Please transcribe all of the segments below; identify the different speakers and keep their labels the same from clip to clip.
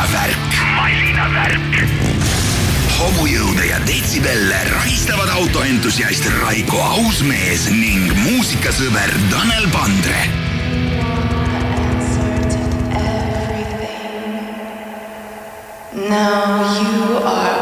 Speaker 1: masinavärk. masinavärk. hobujõude ja detsibelle rahistavad autoentusiast Raiko Ausmees ning muusikasõber Tanel Pandre
Speaker 2: Now you are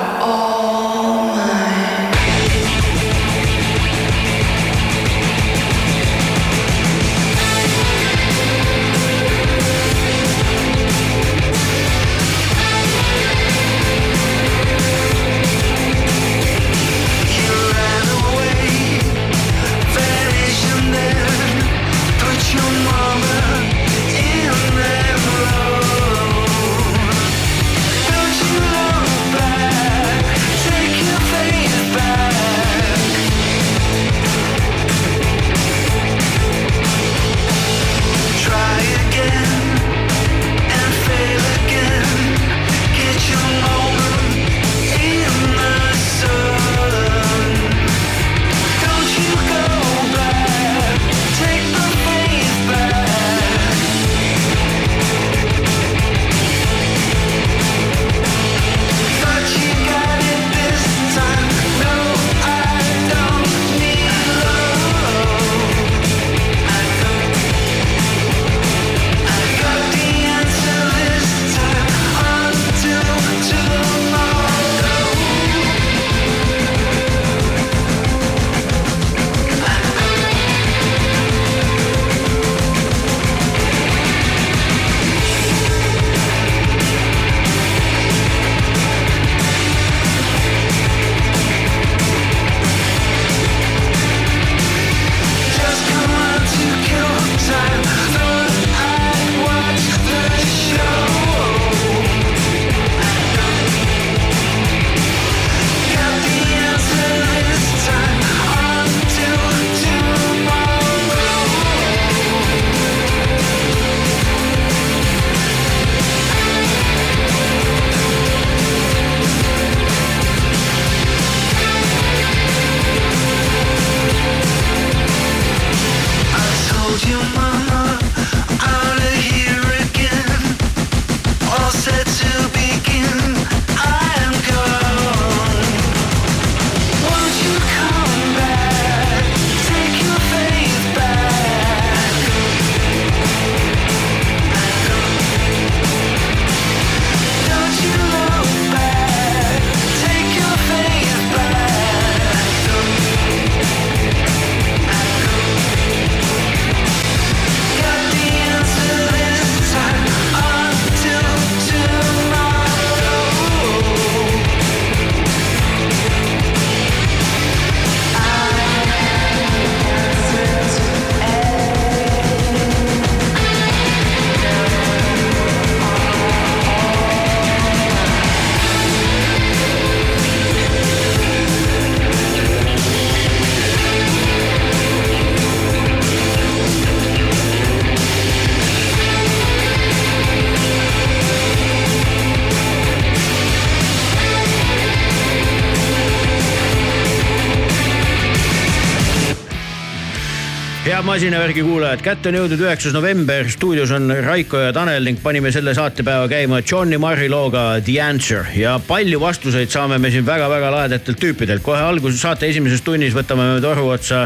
Speaker 3: head masinavärgi kuulajad, kätte on jõudnud üheksas november, stuudios on Raiko ja Tanel ning panime selle saatepäeva käima Johnny Marri looga The Answer ja palju vastuseid saame me siin väga-väga lahedатelt tüüpidelt. kohe alguses saate esimeses tunnis võtame me toru otsa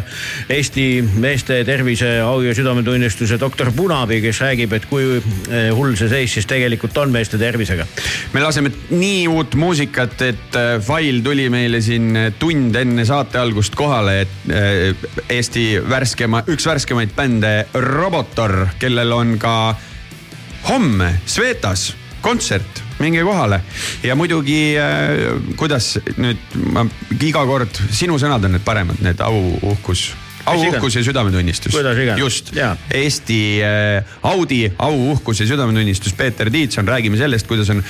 Speaker 3: Eesti meeste tervise au ja südametunnistuse doktor Punapi, kes räägib, et kui eh, hull see seis siis tegelikult on meeste tervisega.
Speaker 4: me laseme nii uut muusikat, et fail tuli meile siin tund enne saate algust kohale, et äh, Eesti värskema, üks värskemaid bände Robotor, kellel on ka homme Svetas kontsert, minge kohale ja muidugi äh, kuidas nüüd ma iga kord, sinu sõnad on need paremad, need au, uhkus, au,
Speaker 3: Mis iganes.
Speaker 4: uhkus ja südametunnistus. Just Eesti äh, Audi au, uhkus ja südametunnistus, Peeter Tiitson, räägime sellest, kuidas on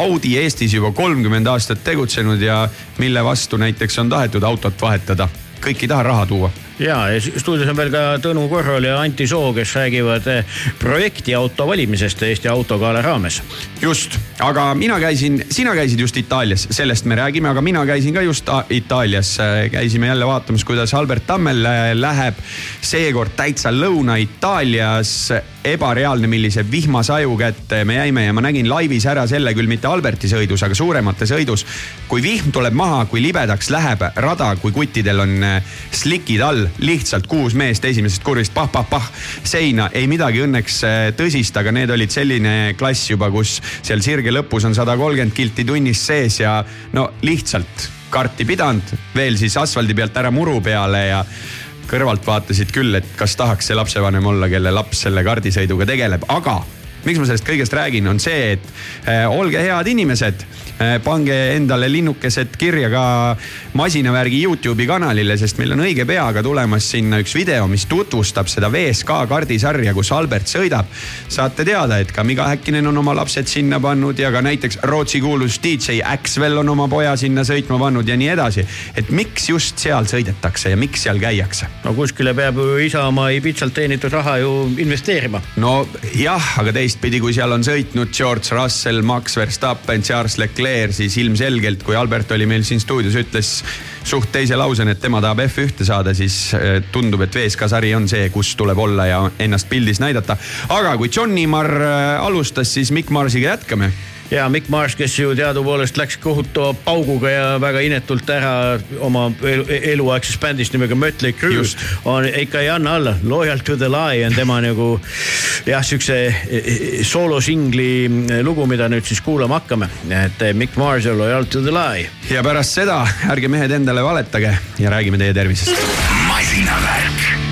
Speaker 4: Audi Eestis juba kolmkümmend aastat tegutsenud ja mille vastu näiteks on tahetud autot vahetada. kõik ei taha raha tuua,
Speaker 3: ja, ja stuudios on veel ka Tõnu Korrol ja Anti Soo, kes räägivad eh, projektiauto valimisest Eesti autogala raames.
Speaker 4: just, aga mina käisin, sina käisid just Itaalias, sellest me räägime, aga mina käisin ka just Itaalias. käisime jälle vaatamas, kuidas Albert Tammel äh, läheb seekord täitsa Lõuna-Itaalias ebareaalne, millise vihmasaju kätte me jäime ja ma nägin laivis ära selle küll mitte Alberti sõidus, aga suuremate sõidus. kui vihm tuleb maha, kui libedaks läheb rada, kui kuttidel on slikid all, lihtsalt kuus meest esimesest kurvist pah-pah-pah seina, ei midagi õnneks äh, tõsist, aga need olid selline klass juba, kus seal sirge lõpus on sada kolmkümmend kilti tunnis sees ja no lihtsalt karti pidanud, veel siis asfaldi pealt ära muru peale ja kõrvalt vaatasid küll, et kas tahaks see lapsevanem olla, kelle laps selle kardisõiduga tegeleb, aga miks ma sellest kõigest räägin, on see, et äh, olge head inimesed äh,, pange endale linnukesed kirja ka masinavärgi Youtube'i kanalile, sest meil on õige pea ka tulemas sinna üks video, mis tutvustab seda VSK kardisarja, kus Albert sõidab. saate teada, et ka Miga Häkkinen on oma lapsed sinna pannud ja ka näiteks Rootsi kuulus DJ Axwell on oma poja sinna sõitma pannud ja nii edasi. et miks just seal sõidetakse ja miks seal käiakse?
Speaker 3: no kuskile peab ju isa oma Ibitsalt teenitud raha ju investeerima.
Speaker 4: no jah, aga teistpidi, kui seal on sõitnud George Russell, Max Verstappen, Charles Leclerc, siis ilmselgelt, kui Albert oli meil siin stuudios, ütles suht teise lausena, et tema tahab F1-te saada, siis äh, tundub, et VSK sari on see, kus tuleb olla ja ennast pildis näidata. aga kui Johnny Marr äh, alustas, siis Mikk Marsiga jätkame
Speaker 3: ja Mikk Marsh, kes ju teadupoolest läks kohutava pauguga ja väga inetult ära oma elu, eluaegsest bändist nimega Mötley Crüe on ikka ei anna alla. Loyal to the lie on tema nagu jah, siukse eh, soolosingli lugu, mida nüüd siis kuulama hakkame. et eh, Mikk Marsh ja Loyal to the lie.
Speaker 4: ja pärast seda ärge mehed endale valetage ja räägime teie tervisest.
Speaker 1: masinavärk.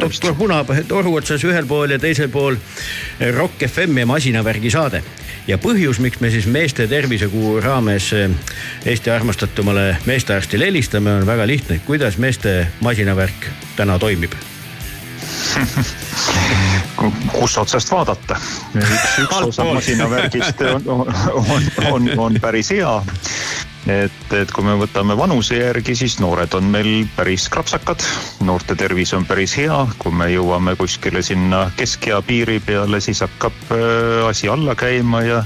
Speaker 3: Doktor Punab toru otsas ühel pool ja teisel pool Rock FM ja masinavärgi saade. ja põhjus, miks me siis meeste tervisekuu raames Eesti armastatumale meestearstile helistame, on väga lihtne. kuidas meeste masinavärk täna toimib
Speaker 5: kus otsast vaadata. üks, üks osa masinavärgist on, on, on, on päris hea et, et kui me võtame vanuse järgi, siis noored on meil päris krapsakad, noorte tervis on päris hea, kui me jõuame kuskile sinna keskea piiri peale, siis hakkab äh, asi alla käima ja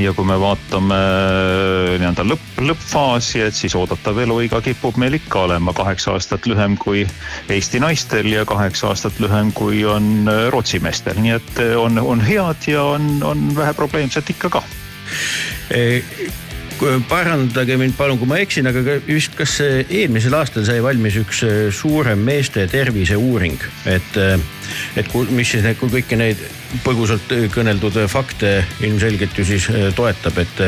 Speaker 5: ja kui me vaatame äh, nii-öelda lõpp, lõppfaasi, et siis oodatav eluiga kipub meil ikka olema. Kaheksa aastat lühem kui Eesti naistel ja kaheksa aastat lühem kui on äh, Rootsi meestel, nii et on, on head ja on, on vähe probleemset ikka ka
Speaker 3: parandage mind palun, kui ma eksin, aga vist kas eelmisel aastal sai valmis üks äh, suurem meeste terviseuuring, et, äh, et mis siis, kui kõiki neid põgusalt kõneldud fakte ilmselgelt ju siis äh, toetab, et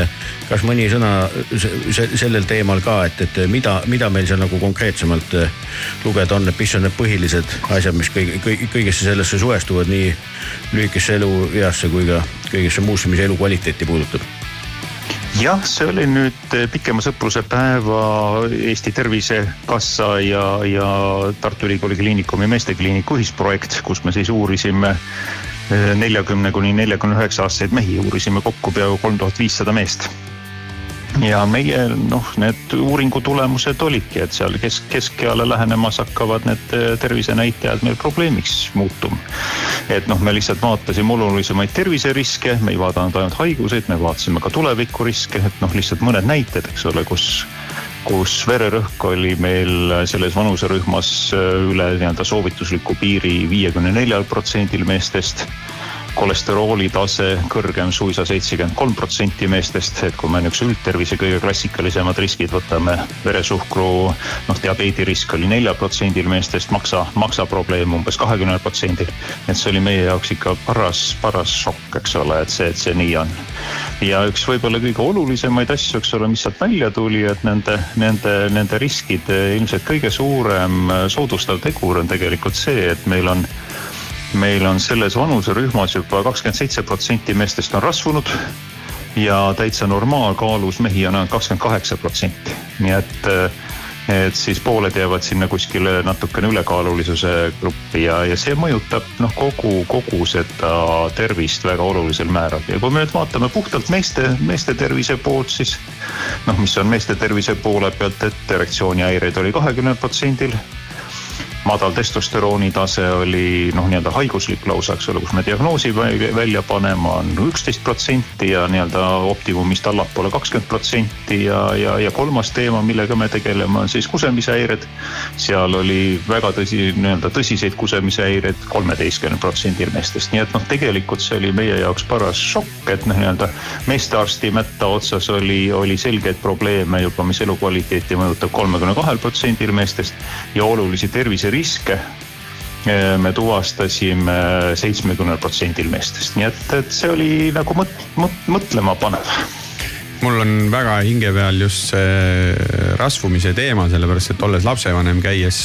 Speaker 3: kas mõni sõna sellel teemal ka, et, et mida, mida meil seal nagu konkreetsemalt lugeda on, et mis on need põhilised asjad, mis kõige, kõigesse sellesse suhestuvad nii lühikesse elueasse kui ka kõigesse muusse, mis elukvaliteeti puudutab
Speaker 5: jah, see oli nüüd eh, pikema sõpruse päeva Eesti Tervisekassa ja, ja Tartu Ülikooli Kliinikumi meestekliiniku ühisprojekt, kus me siis uurisime eh, neljakümne kuni neljakümne üheksa aastaseid mehi, uurisime kokku peaaegu kolm tuhat viissada meest ja meie noh, need uuringu tulemused olidki, et seal kesk, keskeale lähenemas hakkavad need eh, tervisenäitajad meil probleemiks muutuma. et noh, me lihtsalt vaatasime olulisemaid terviseriske, me ei vaadanud ainult haiguseid, me vaatasime ka tulevikuriske, et noh, lihtsalt mõned näited, eks ole, kus kus vererõhk oli meil selles vanuserühmas eh, üle nii-öelda soovitusliku piiri viiekümne neljal protsendil meestest kolesterooli tase kõrgem suisa seitsekümmend kolm protsenti meestest, et kui me niisuguse üldtervise kõige klassikalisemad riskid võtame, veresuhkru, noh, diabeedi risk oli neljal protsendil meestest, maksa, maksaprobleem umbes kahekümnel protsendil. et see oli meie jaoks ikka paras, paras šokk, eks ole, et see, et see nii on. ja üks võib-olla kõige olulisemaid asju, eks ole, mis sealt välja tuli, et nende, nende, nende riskide ilmselt kõige suurem soodustav tegur on tegelikult see, et meil on meil on selles vanuserühmas juba kakskümmend seitse protsenti meestest on rasvunud ja täitsa normaalkaalus mehi on ainult kakskümmend kaheksa protsenti, nii et et siis pooled jäävad sinna kuskile natukene ülekaalulisuse gruppi ja, ja see mõjutab noh, kogu, kogu seda tervist väga olulisel määral. Ja kui me nüüd vaatame puhtalt meeste, meeste tervise poolt, siis noh, mis on meeste tervise poole pealt, et erektsioonihäireid oli kahekümnel protsendil madal testosterooni tase oli noh, nii-öelda haiguslik lausa, eks ole, kus me diagnoosi välja paneme, on üksteist protsenti ja nii-öelda optimumist allapoole kakskümmend protsenti ja, ja, ja kolmas teema, millega me tegeleme, on siis kusemishäired. seal oli väga tõsi, nii-öelda tõsiseid kusemishäireid kolmeteistkümnel protsendil meestest, nii et noh, tegelikult see oli meie jaoks paras šokk, et noh, nii-öelda meestearsti mätta otsas oli, oli selgeid probleeme juba, mis elukvaliteeti mõjutab kolmekümne kahel protsendil meestest ja olulisi tervise riske me tuvastasime seitsmekümnel protsendil meestest, nii et, et see oli nagu mõt, mõt, mõtlema panev
Speaker 4: mul on väga hinge peal just see rasvumise teema, sellepärast et olles lapsevanem, käies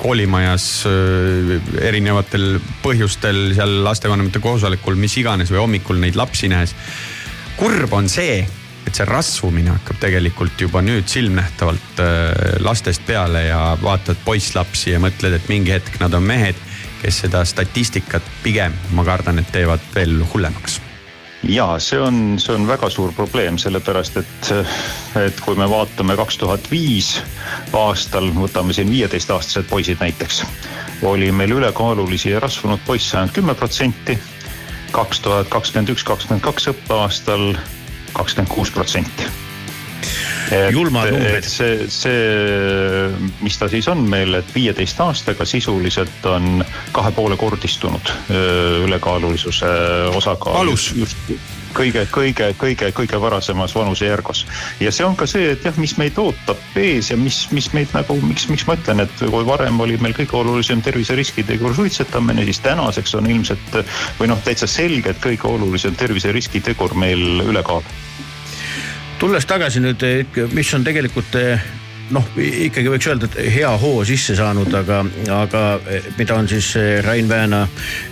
Speaker 4: koolimajas äh, erinevatel põhjustel seal lastevanemate koosolekul, mis iganes või hommikul neid lapsi nähes. kurb on see, et see rasvumine hakkab tegelikult juba nüüd silmnähtavalt äh, lastest peale ja vaatad poisslapsi ja mõtled, et mingi hetk nad on mehed, kes seda statistikat pigem, ma kardan, et teevad veel hullemaks
Speaker 5: ja see on, see on väga suur probleem, sellepärast et, et kui me vaatame kaks tuhat viis aastal, võtame siin viieteistaastased poisid näiteks, oli meil ülekaalulisi ja rasvunud poisse ainult kümme protsenti. kaks tuhat kakskümmend üks, kakskümmend kaks õppeaastal kakskümmend kuus protsenti
Speaker 3: julmad numbrid.
Speaker 5: see, see, mis ta siis on meil, et viieteist aastaga sisuliselt on kahe poole kordistunud ülekaalulisuse osakaal.
Speaker 4: alus.
Speaker 5: just kõige, kõige, kõige, kõige varasemas vanusejärgus. ja see on ka see, et jah, mis meid ootab ees ja mis, mis meid nagu, miks, miks ma ütlen, et kui varem oli meil kõige olulisem terviseriskitegur suitsetamine, siis tänaseks on ilmselt või noh, täitsa selge, et kõige olulisem terviseriskitegur meil ülekaal
Speaker 3: tulles tagasi nüüd, mis on tegelikult eh, noh, ikkagi võiks öelda, et hea hoo sisse saanud, aga, aga mida on siis Rain Vääna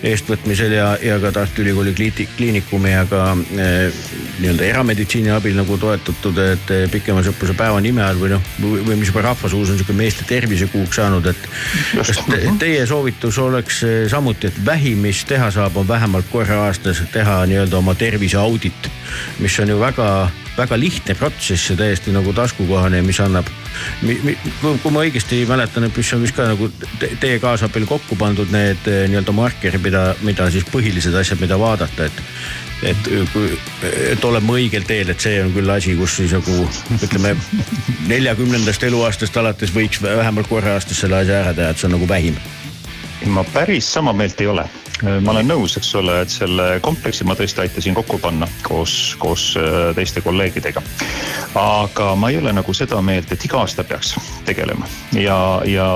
Speaker 3: eestvõtmisel ja, ja ka Tartu Ülikooli Kliinikumi ja ka eh, nii-öelda erameditsiini abil nagu toetatud, et pikema sõpruse päeva nime all või noh, või mis juba rahvasuus on sihuke meeste tervisekuuks saanud, et kas te, teie soovitus oleks samuti, et vähim, mis teha saab, on vähemalt korra aastas teha nii-öelda oma terviseaudit, mis on ju väga väga lihtne protsess ja täiesti nagu taskukohane, mis annab. kui ma õigesti mäletan, et mis on vist ka nagu teie kaasabil kokku pandud need eh, nii-öelda markerid, mida, mida siis põhilised asjad, mida vaadata, et et kui, et oleme õigel teel, et see on küll asi, kus siis nagu ütleme neljakümnendast eluaastast alates võiks vähemalt korra aastas selle asja ära teha, et see on nagu vähim.
Speaker 5: ma päris sama meelt ei ole ma olen nõus, eks ole, et selle kompleksi ma tõesti aitasin kokku panna koos, koos äh, teiste kolleegidega. aga ma ei ole nagu seda meelt, et iga aasta peaks tegelema ja, ja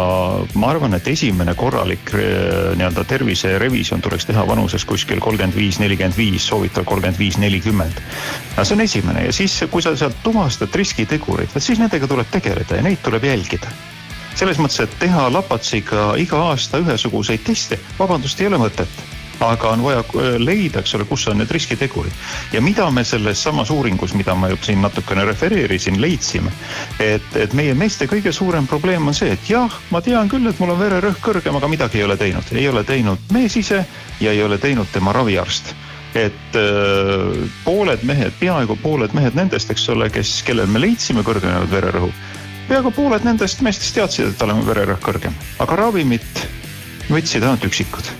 Speaker 5: ma arvan, et esimene korralik äh, nii-öelda terviserevisjon tuleks teha vanuses kuskil kolmkümmend viis, nelikümmend viis, soovitav kolmkümmend viis, nelikümmend. no see on esimene ja siis, kui sa sealt tuvastad riskitegurid, vot siis nendega tuleb tegeleda ja neid tuleb jälgida selles mõttes, et teha lapatsiga iga aasta ühesuguseid teste, vabandust, ei ole mõtet aga on vaja äh, leida, eks ole, kus on need riskitegurid. ja mida me selles samas uuringus, mida ma juba siin natukene refereerisin, leidsime. et, et meie meeste kõige suurem probleem on see, et jah, ma tean küll, et mul on vererõhk kõrgem, aga midagi ei ole teinud, ei ole teinud mees ise ja ei ole teinud tema raviarst et äh, pooled mehed, peaaegu pooled mehed nendest, eks ole, kes, kellel me leidsime kõrgenenud vererõhu peaaegu pooled nendest meestest teadsid, et tal on vererõhk kõrgem, aga ravimit võtsid ainult üksikud.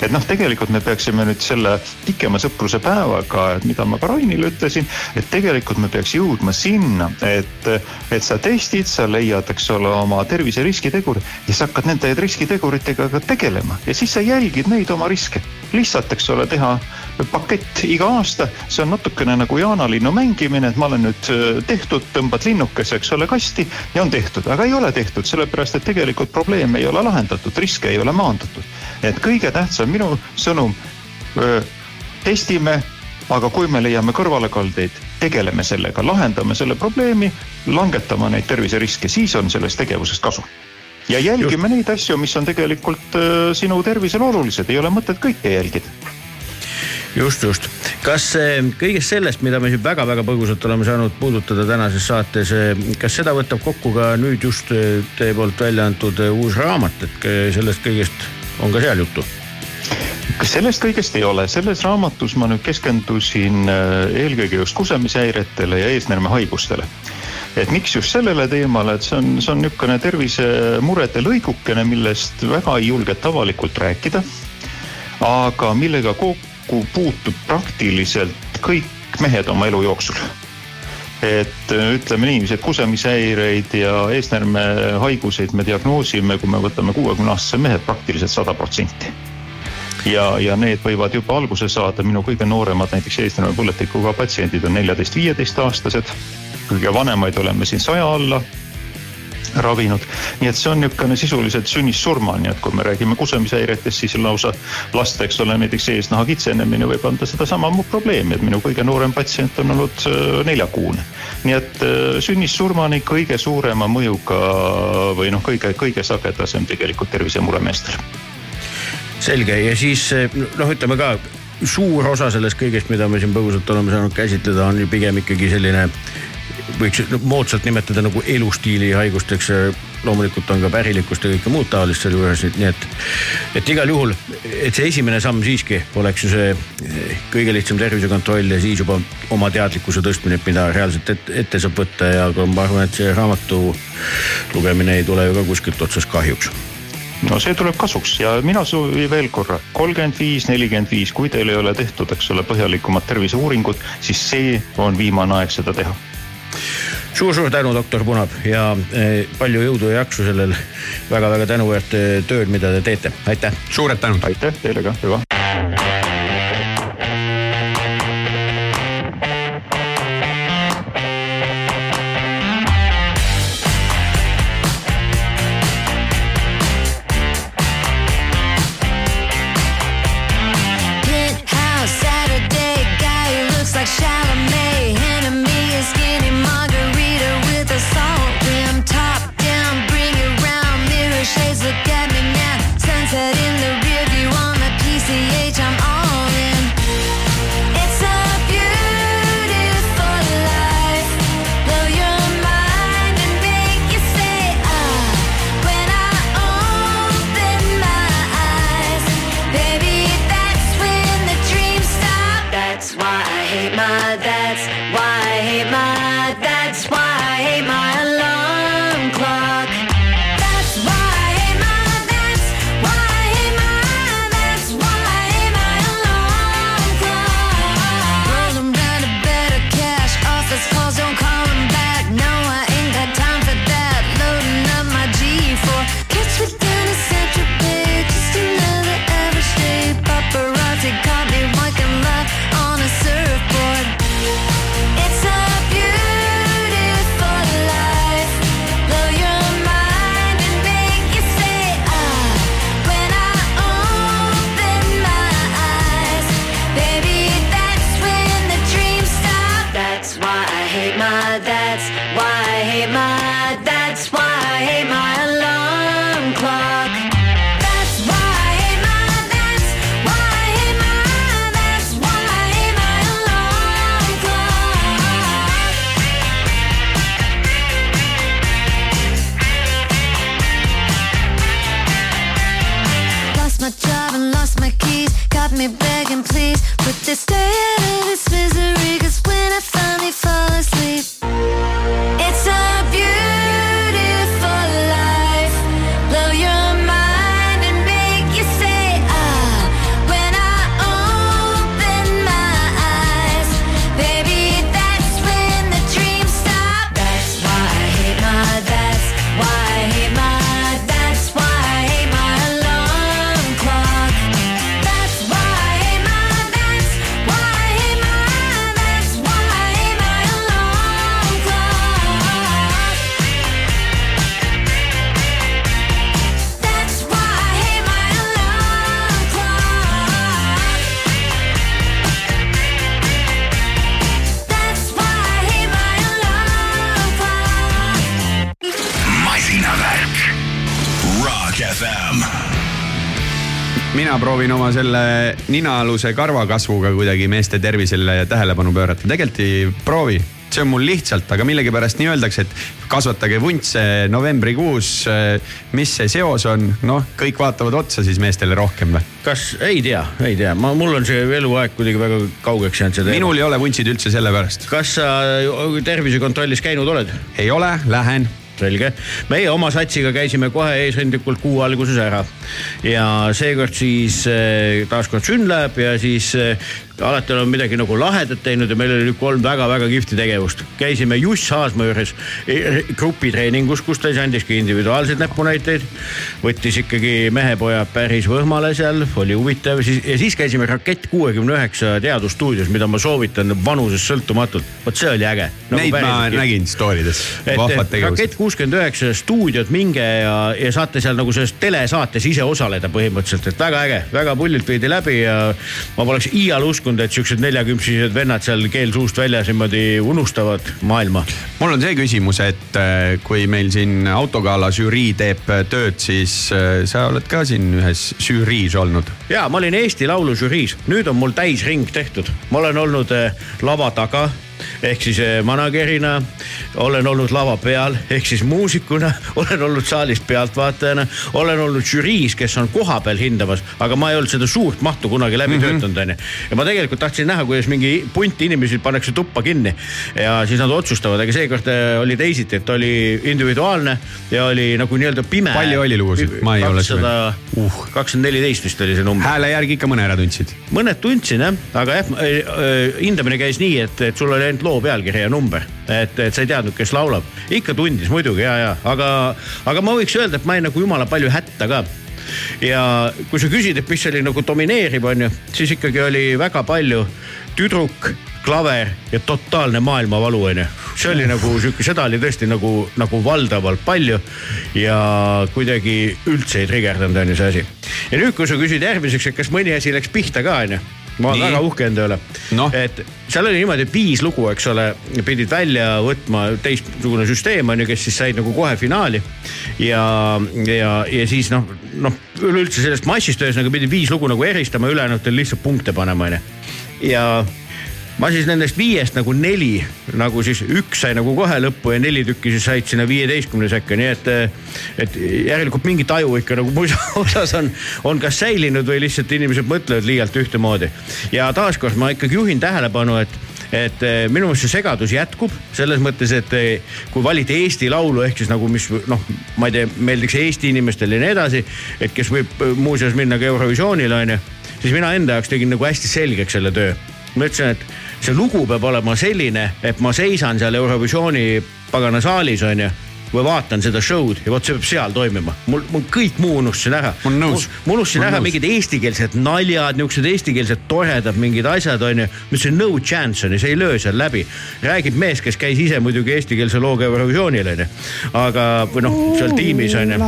Speaker 5: Et noh, tegelikult me peaksime nüüd selle pikema sõpruse päevaga, et mida ma ka Rainile ütlesin, et tegelikult me peaks jõudma sinna, et, et sa testid, sa leiad, eks ole, oma tervise riskitegurid ja sa hakkad nende riskiteguritega ka tegelema. Ja siis sa jälgid neid oma riske. lihtsalt, eks ole, teha pakett iga aasta, see on natukene nagu jaanalinnu mängimine, et ma olen nüüd äh, tehtud, tõmbad linnukese, eks ole, kasti ja on tehtud, aga ei ole tehtud, sellepärast et tegelikult probleem ei ole lahendatud, riske ei ole maandatud. et kõige tähtsam minu sõnum, testime, aga kui me leiame kõrvalekaldeid, tegeleme sellega, lahendame selle probleemi, langetame neid terviseriske, siis on sellest tegevusest kasu. Ja jälgime Just. neid asju, mis on tegelikult äh, sinu tervisele olulised, ei ole mõtet kõike jälgida
Speaker 3: just, just. kas kõigest sellest, mida me siin väga-väga põgusalt oleme saanud puudutada tänases saates, kas seda võtab kokku ka nüüd just teie poolt välja antud uus raamat, et sellest kõigest on ka seal juttu?
Speaker 5: sellest kõigest ei ole, selles raamatus ma nüüd keskendusin eelkõige just kusemishäiretele ja eesnäärmehaigustele et miks just sellele teemale, et see on, see on niisugune tervisemurede lõigukene, millest väga ei julgeta avalikult rääkida. aga millega kokku kokku puutub praktiliselt kõik mehed oma elu jooksul. et äh, ütleme niiviisi, et kusemishäireid ja eesnäärme haiguseid me diagnoosime, kui me võtame kuuekümne aastase mehe praktiliselt sada protsenti ja, ja need võivad juba alguse saada, minu kõige nooremad näiteks eesnäärme põletikuga patsiendid on neljateist, viieteist aastased. kõige vanemaid oleme siin saja alla ravinud. nii et see on niisugune sisuliselt sünnist surmani, et kui me räägime kusemishäiretest, siis lausa laste, eks ole, näiteks eesnaha kitsenemine võib anda sedasama probleemi, et minu kõige noorem patsient on olnud äh, neljakuune. nii et äh, sünnist surmani kõige suurema mõjuga või noh, kõige, kõige sagedasem tegelikult tervisemure meestel.
Speaker 3: selge ja siis noh, ütleme ka suur osa sellest kõigest, mida me siin põgusalt oleme saanud käsitleda, on ju pigem ikkagi selline võiks moodsalt nimetada nagu elustiili haigusteks. loomulikult on ka pärilikkust ja kõike muud taolist selle juures, nii et, et igal juhul, et see esimene samm siiski oleks ju see eh, kõige lihtsam tervisekontroll ja siis juba oma teadlikkuse tõstmine, mida reaalselt ette, ette saab võtta ja ma arvan, et see raamatu lugemine ei tule ju ka kuskilt otsast kahjuks
Speaker 5: no see tuleb kasuks ja mina soovin veel korra, kolmkümmend viis, nelikümmend viis, kui teil ei ole tehtud, eks ole, põhjalikumat terviseuuringut, siis see on viimane aeg seda teha
Speaker 3: suur-suur tänu, doktor Punab ja eh, palju jõudu ja jaksu sellel väga-väga tänuväärt eh, tööl, mida te teete, aitäh.
Speaker 4: suured tänud.
Speaker 5: aitäh teile ka, hüva.
Speaker 4: Oma selle ninaaluse karvakasvuga kuidagi meeste tervisele tähelepanu pöörata, tegelikult ei proovi see on mul lihtsalt, aga millegipärast nii öeldakse, et kasvatage vuntse novembrikuus. mis see seos on, noh, kõik vaatavad otsa siis meestele rohkem või?
Speaker 3: kas, ei tea, ei tea, ma, mul on see eluaeg kuidagi väga kaugeks jäänud see teema.
Speaker 4: minul ei ole vuntsid üldse sellepärast.
Speaker 3: kas sa tervisekontrollis käinud oled?
Speaker 4: ei ole, lähen.
Speaker 3: selge, meie oma satsiga käisime kohe eesrindlikult kuu alguses ära. Ja seekord siis äh, taaskord läheb ja siis äh, alati oleme midagi nagu lahedat teinud ja meil oli kolm väga-väga kihvti tegevust. käisime Juss Haasma juures e- grupitreeningus, kus ta siis andiski individuaalseid näpunäiteid. võttis ikkagi mehepojad päris võhmale seal, oli huvitav siis ja siis käisime Rakett kuuekümne üheksa teadusstuudios, mida ma soovitan vanusest sõltumatult. vot see oli äge nagu.
Speaker 4: Neid ma nägin story des, vahvad tegevused
Speaker 3: Rakett. kuuskümmend üheksa stuudiot minge ja, ja saate seal nagu selles telesaates ise osaleda põhimõtteliselt, et väga äge, väga pullilt viidi läbi ja ma poleks iial uskunud, et siuksed neljaküpsised vennad seal keel suust väljas niimoodi unustavad maailma.
Speaker 4: mul on see küsimus, et äh, kui meil siin autogala žürii teeb äh, tööd, siis äh, sa oled ka siin ühes žüriis olnud.
Speaker 3: ja ma olin Eesti Laulu žüriis, nüüd on mul täisring tehtud, ma olen olnud eh, lava taga ehk siis eh, manager'ina, olen olnud lava peal ehk siis muusikuna, olen olnud saalist pealtvaatajana, olen olnud žüriis, kes on kohapeal hindamas, aga ma ei olnud seda suurt mahtu kunagi läbi mm -hmm. töötanud, onju. ja ma tegelikult tahtsin näha, kuidas mingi punt inimesi pannakse tuppa kinni ja siis nad otsustavad, aga seekord eh, oli teisiti, et oli individuaalne ja oli nagu nii-öelda pime.
Speaker 4: Palju oli lugusid? Ma ei ole seda-
Speaker 3: kakssada,
Speaker 4: Uh.
Speaker 3: neliteist vist oli see number.
Speaker 4: hääle järgi ikka mõne ära tundsid.
Speaker 3: mõned tundsin jah, aga jah, hindamine käis nii, et, et sul oli ainult loo pealkiri ja number, et, et sa ei teadnud, kes laulab. ikka tundis muidugi ja, ja aga, aga ma võiks öelda, et ma jäin nagu jumala palju hätta ka ja kui sa küsid, et mis oli nagu domineeriv, on ju, siis ikkagi oli väga palju tüdruk, klaver ja totaalne maailmavalu, on ju. see oli nagu sihuke, seda oli tõesti nagu, nagu valdavalt palju ja kuidagi üldse ei trigerdanud, on ju see asi. ja nüüd, kui sa küsid järgmiseks, et kas mõni asi läks pihta ka, on ju ma olen väga uhke enda üle
Speaker 4: Noh.
Speaker 3: et seal oli niimoodi, et viis lugu, eks ole, pidid välja võtma teistsugune süsteem on ju, kes siis said nagu kohe finaali. ja, ja, ja siis noh, noh üleüldse sellest massist ühesõnaga pidid viis lugu nagu eristama, ülejäänutel lihtsalt punkte panema onju. ja ma siis nendest viiest nagu neli nagu siis üks sai nagu kohe lõppu ja neli tükki siis said sinna viieteistkümne sekka, nii et, et järelikult mingi taju ikka nagu muisa osas on, on kas säilinud või lihtsalt inimesed mõtlevad liialt ühtemoodi. ja taaskord ma ikkagi juhin tähelepanu, et et eh, minu meelest see segadus jätkub selles mõttes, et eh, kui valiti Eesti Laulu ehk siis nagu, mis noh, ma ei tea, meeldiks Eesti inimestele ja nii edasi, et kes võib eh, muuseas minna ka Eurovisioonile onju, siis mina enda jaoks tegin nagu hästi selgeks selle töö ma ütlesin, et see lugu peab olema selline, et ma seisan seal Eurovisiooni pagana saalis onju või vaatan seda show'd ja vot see peab seal toimima. mul, mul kõik muu unustasin ära.
Speaker 4: Ma olen nõus.
Speaker 3: ma unustasin ära mingid eestikeelsed naljad, niisugused eestikeelsed toredad mingid asjad onju. ma ütlesin no chance onju, see ei löö seal läbi. räägib mees, kes käis ise muidugi eestikeelse looga Eurovisioonil onju. aga, või noh, seal tiimis onju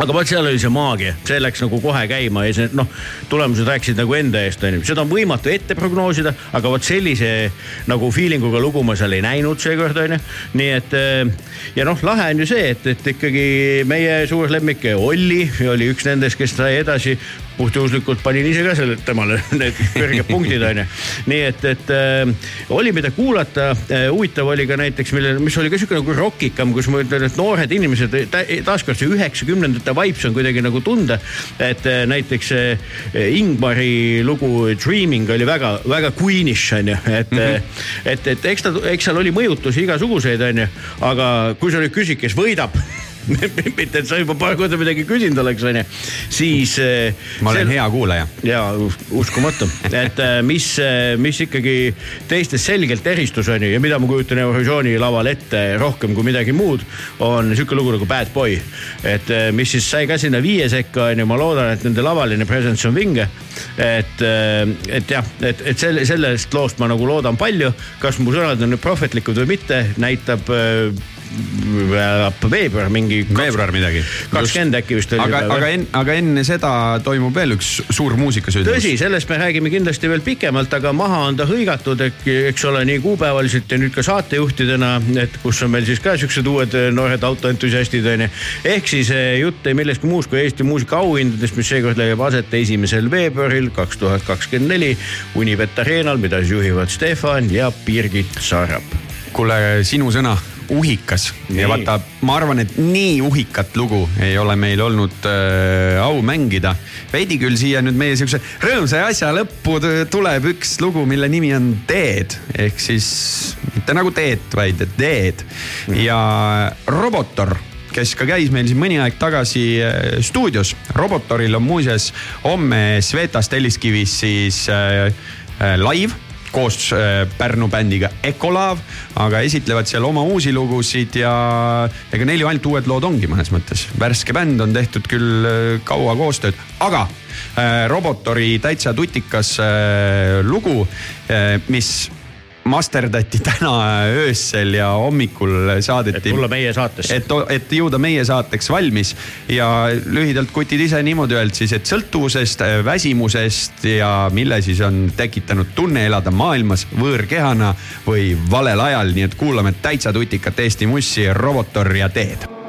Speaker 3: aga vot seal oli see maagia, see läks nagu kohe käima ja see noh, tulemused rääkisid nagu enda eest onju, seda on võimatu ette prognoosida, aga vot sellise nagu feeling uga lugu ma seal ei näinud seekord onju. nii et eh, ja noh, lahe on ju see, et, et ikkagi meie suur lemmik Olli oli üks nendest, kes sai edasi puhtjuhuslikult panin ise ka selle, temale need kõrged punktid onju. nii et, et äh, oli, mida kuulata äh,. huvitav oli ka näiteks, mille, mis oli ka sihuke nagu rockikam, kus ma ütlen, et noored inimesed ta,, taaskord see üheksakümnendate vibes on kuidagi nagu tunda. et äh, näiteks äh, Ingmari lugu Dreaming oli väga-väga Queenish onju, et mm, -hmm. et, et eks ta, eks seal oli mõjutusi igasuguseid onju, aga kui sa nüüd küsid, kes võidab mitte, et sa juba paar korda midagi küsinud oleks, onju, siis.
Speaker 4: ma olen hea kuulaja.
Speaker 3: ja uskumatu, et äh, mis, mis ikkagi teistest selgelt eristus on ju ja mida ma kujutan Eurovisiooni laval ette rohkem kui midagi muud, on sihuke lugu nagu Bad Boy. et äh, mis siis sai ka sinna viie sekka on ju, ma loodan, et nende lavaline presence on vinge. et, et jah, et, et selle, sellest loost ma nagu loodan palju, kas mu sõnad on nüüd prohvetlikud või mitte, näitab äh, veebruar mingi.
Speaker 4: veebruar midagi.
Speaker 3: kakskümmend äkki vist oli.
Speaker 4: aga, aga enne, aga enne seda toimub veel üks suur muusikasündmus.
Speaker 3: tõsi, sellest me räägime kindlasti veel pikemalt, aga maha on ta hõigatud, eks ole, nii kuupäevaliselt ja nüüd ka saatejuhtidena, et kus on meil siis ka siuksed uued eh, noored autoentusiastid onju. ehk siis eh, jutt ei millestki muust kui Eesti muusika auhindadest, mis seekord leiab aset esimesel veebruaril kaks tuhat kakskümmend neli Unibet Arenal, mida siis juhivad Stefan ja Birgit Sarap.
Speaker 4: kuule, sinu sõna, uhikas
Speaker 3: Nii.
Speaker 4: ja vaata, ma arvan, et nii uhikat lugu ei ole meil olnud äh, au mängida. veidi küll siia nüüd meie siukse rõõmsa asja lõppu tuleb üks lugu, mille nimi on Dead ehk siis mitte nagu teed, vaid Dead ja Robotor kes ka käis meil siin mõni aeg tagasi äh, stuudios. Robotoril on muuseas homme Svetas Telliskivis siis äh, äh, live koos äh, Pärnu bändiga Ecolav, aga esitlevad seal oma uusi lugusid ja ega neil ju ainult uued lood ongi mõnes mõttes. värske bänd on tehtud küll äh, kaua koostööd, aga äh, Robotori täitsa tutikas lugu mis masterdati täna öösel ja hommikul
Speaker 3: et
Speaker 4: saadeti
Speaker 3: tulla meie saatesse.
Speaker 4: et, et jõuda meie saateks valmis. Ja lühidalt kutid ise niimoodi öelnud siis, et sõltuvusest, väsimusest ja mille siis on tekitanud tunne elada maailmas võõrkehana või valel ajal, nii et kuulame täitsa tutikat Eesti mussi, Robotor ja Teed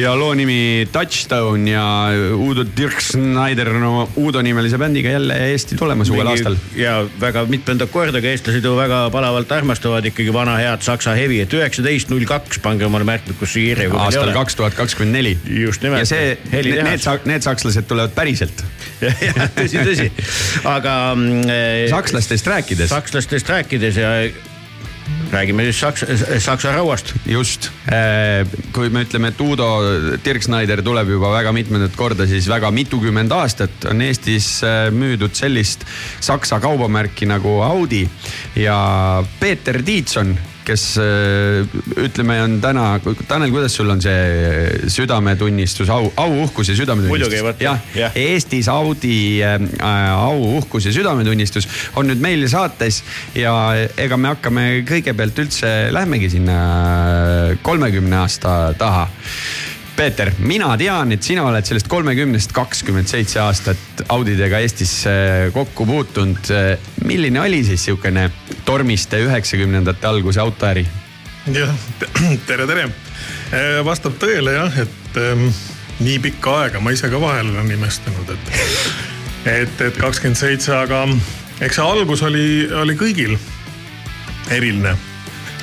Speaker 4: ja loo nimi Touchdown ja Udo Dirk Schneider on oma Udo nimelise bändiga jälle Eesti tulemas uuel aastal.
Speaker 3: ja väga mitmendat korda, ka eestlased ju väga palavalt armastavad ikkagi vana head saksa hevi, et üheksateist null kaks, pange omale märkmikusse kirja.
Speaker 4: aastal kaks tuhat kakskümmend neli.
Speaker 3: just nimelt.
Speaker 4: ja see, need, need sakslased tulevad päriselt
Speaker 3: tõsi, tõsi, aga.
Speaker 4: Mm, sakslastest rääkides.
Speaker 3: sakslastest rääkides ja räägime siis Saksa, Saksa rauast.
Speaker 4: just, äh, kui me ütleme, et Udo Dirk Schneider tuleb juba väga mitmendat korda, siis väga mitukümmend aastat on Eestis äh, müüdud sellist Saksa kaubamärki nagu Audi ja Peeter Tiitson kes äh, ütleme, on täna, Tanel, kuidas sul on see südametunnistus, au, auuhkus ja südametunnistus? jah ja., Eestis Audi äh, auuhkus ja südametunnistus on nüüd meil saates ja ega me hakkame kõigepealt üldse, lähmegi sinna kolmekümne aasta taha Peeter, mina tean, et sina oled sellest kolmekümnest kakskümmend seitse aastat Audidega Eestis kokku puutunud. milline oli siis sihukene tormiste üheksakümnendate alguse autoäri?
Speaker 6: jah, tere, tere. vastab tõele jah, et ähm, nii pikka aega ma ise ka vahel olen imestanud, et, et, et kakskümmend seitse, aga eks see algus oli, oli kõigil eriline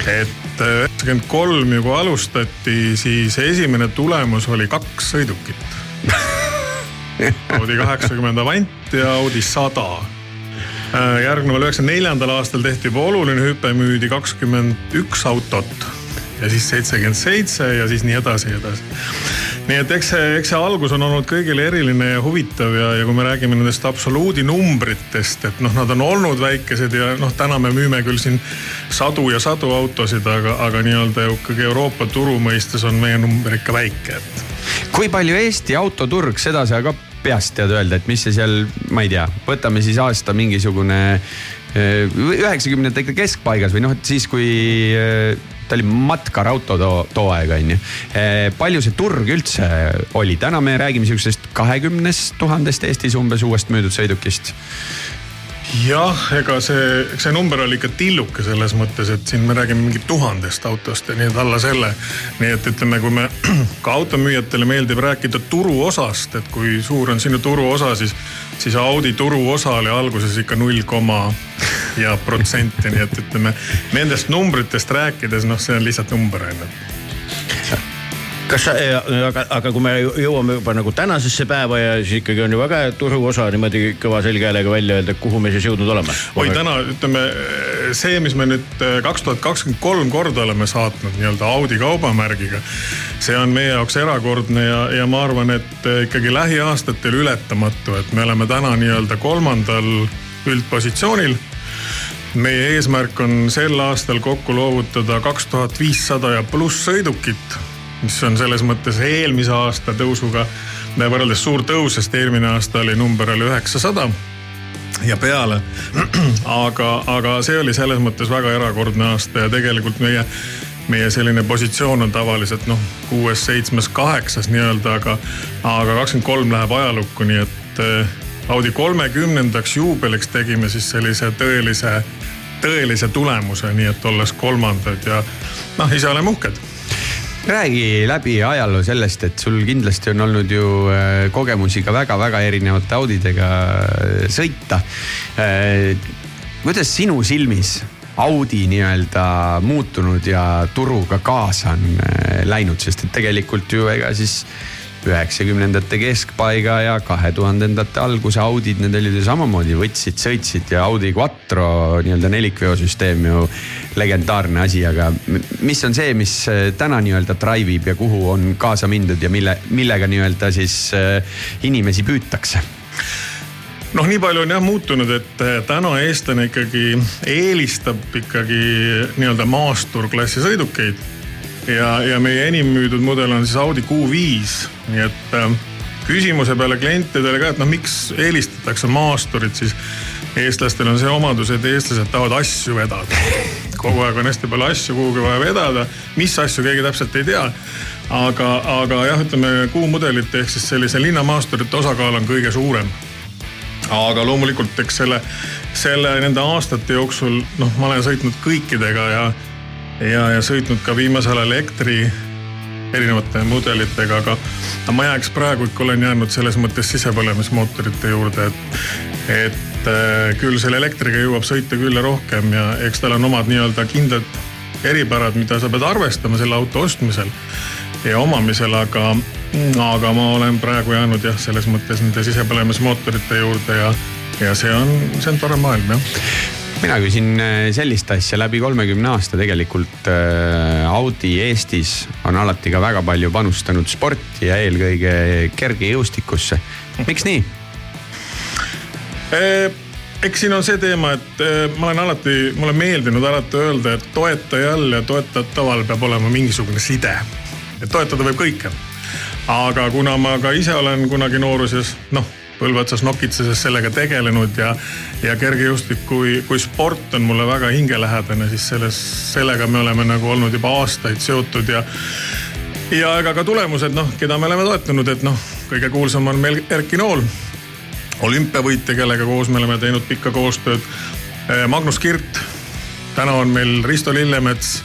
Speaker 6: et üheksakümmend kolm ju kui alustati, siis esimene tulemus oli kaks sõidukit Audi kaheksakümmend Avant ja Audi sada. Äh, järgneval üheksakümne neljandal aastal tehti juba oluline hüpe, müüdi kakskümmend üks autot ja siis seitsekümmend seitse ja siis nii edasi ja edasi nii et eks see, eks see algus on olnud kõigile eriline ja huvitav ja, ja kui me räägime nendest absoluudinumbritest, et noh, nad on olnud väikesed ja noh, täna me müüme küll siin sadu ja sadu autosid, aga, aga nii-öelda ikkagi Euroopa turu mõistes on meie number ikka väike, et.
Speaker 4: kui palju Eesti autoturg, seda sa ka peast tead öelda, et mis see seal, ma ei tea, võtame siis aasta mingisugune eh, üheksakümnendate keskpaigas või noh, et siis kui eh, ta oli Matkar auto too, too aeg on ju. Eh, palju see turg üldse oli, täna me räägime sihukesest kahekümnest tuhandest Eestis umbes uuest müüdud sõidukist
Speaker 6: jah, ega see, see number oli ikka tilluke selles mõttes, et siin me räägime mingi tuhandest autost ja nii et alla selle. nii et ütleme, kui me ka automüüjatele meeldib rääkida turuosast, et kui suur on sinu turuosa, siis, siis Audi turuosa oli alguses ikka null koma ja protsenti, nii et ütleme nendest numbritest rääkides, noh, see on lihtsalt number on ju
Speaker 3: kas sa, aga, aga kui me jõuame juba nagu tänasesse päeva ja siis ikkagi on ju väga turuosa niimoodi kõva selge häälega välja öelda, kuhu me siis jõudnud oleme?
Speaker 6: oi, täna ütleme see, mis me nüüd äh, kaks tuhat kakskümmend kolm korda oleme saatnud nii-öelda Audi kaubamärgiga. see on meie jaoks erakordne ja, ja ma arvan, et äh, ikkagi lähiaastatel ületamatu, et me oleme täna nii-öelda kolmandal üldpositsioonil meie eesmärk on sel aastal kokku loovutada kaks tuhat viissada ja pluss sõidukit, mis on selles mõttes eelmise aasta tõusuga võrreldes suur tõus, sest eelmine aasta oli number oli üheksasada ja peale. aga, aga see oli selles mõttes väga erakordne aasta ja tegelikult meie, meie selline positsioon on tavaliselt noh, kuues, seitsmes, kaheksas nii-öelda, aga, aga kakskümmend kolm läheb ajalukku, nii et eh, Audi kolmekümnendaks juubeliks tegime siis sellise tõelise, tõelise tulemuse, nii et olles kolmandad ja noh, ise oleme uhked
Speaker 4: räägi läbi ajaloo sellest, et sul kindlasti on olnud ju äh, kogemusi ka väga-väga erinevate Audidega äh, sõita. Äh, kuidas sinu silmis Audi nii-öelda muutunud ja turuga kaasa on läinud, sest et tegelikult ju ega siis üheksakümnendate keskpaiga ja kahe tuhandendate alguse Audid, need olid ju samamoodi, võtsid, sõitsid ja Audi Quattro nii-öelda nelikveosüsteem ju legendaarne asi, aga mis on see, mis äh, täna nii-öelda drive ib ja kuhu on kaasa mindud ja mille, millega nii-öelda siis äh, inimesi püütakse?
Speaker 6: noh, nii palju on jah muutunud, et äh, täna eestlane ikkagi eelistab ikkagi nii-öelda maasturklassi sõidukeid ja, ja meie enim müüdud mudel on siis Audi Q5, nii et äh, küsimuse peale klientidele ka, et noh, miks eelistatakse maasturit, siis eestlastel on see omadus, et eestlased tahavad asju vedada. kogu aeg on hästi palju asju kuhugi vaja vedada, mis asju keegi täpselt ei tea. aga, aga jah, ütleme kuumudelite ehk siis sellise linnamaasturite osakaal on kõige suurem. aga loomulikult, eks selle, selle nende aastate jooksul noh, ma olen sõitnud kõikidega ja ja, ja sõitnud ka viimasel ajal elektri, erinevate mudelitega, aga aga ma jääks praegu ikka olen jäänud selles mõttes sisepõlemismootorite juurde, et, et äh, küll selle elektriga jõuab sõita küll ja rohkem ja eks tal on omad nii-öelda kindlad eripärad, mida sa pead arvestama selle auto ostmisel ja omamisel, aga, aga ma olen praegu jäänud jah, selles mõttes nende sisepõlemismootorite juurde ja, ja see on, see on tore maailm jah
Speaker 4: mina küsin äh, sellist asja, läbi kolmekümne aasta tegelikult äh, Audi Eestis on alati ka väga palju panustanud sporti ja eelkõige kergejõustikusse. miks nii?
Speaker 6: eks siin on see teema, et ma olen alati, mulle meeldinud alati öelda, et toetajal ja toetataval peab olema mingisugune side. et toetada võib kõike. aga kuna ma ka ise olen kunagi nooruses, noh, põlve otsas nokitseses sellega tegelenud ja, ja kergejõustik kui, kui sport on mulle väga hingelähedane, siis selles, sellega me oleme nagu olnud juba aastaid seotud ja ja ega ka tulemused, noh, keda me oleme toetanud, et noh, kõige kuulsam on meil Erki Nool olümpiavõitja, kellega koos me oleme teinud pikka koostööd. Magnus Kirt, täna on meil Risto Lillemets,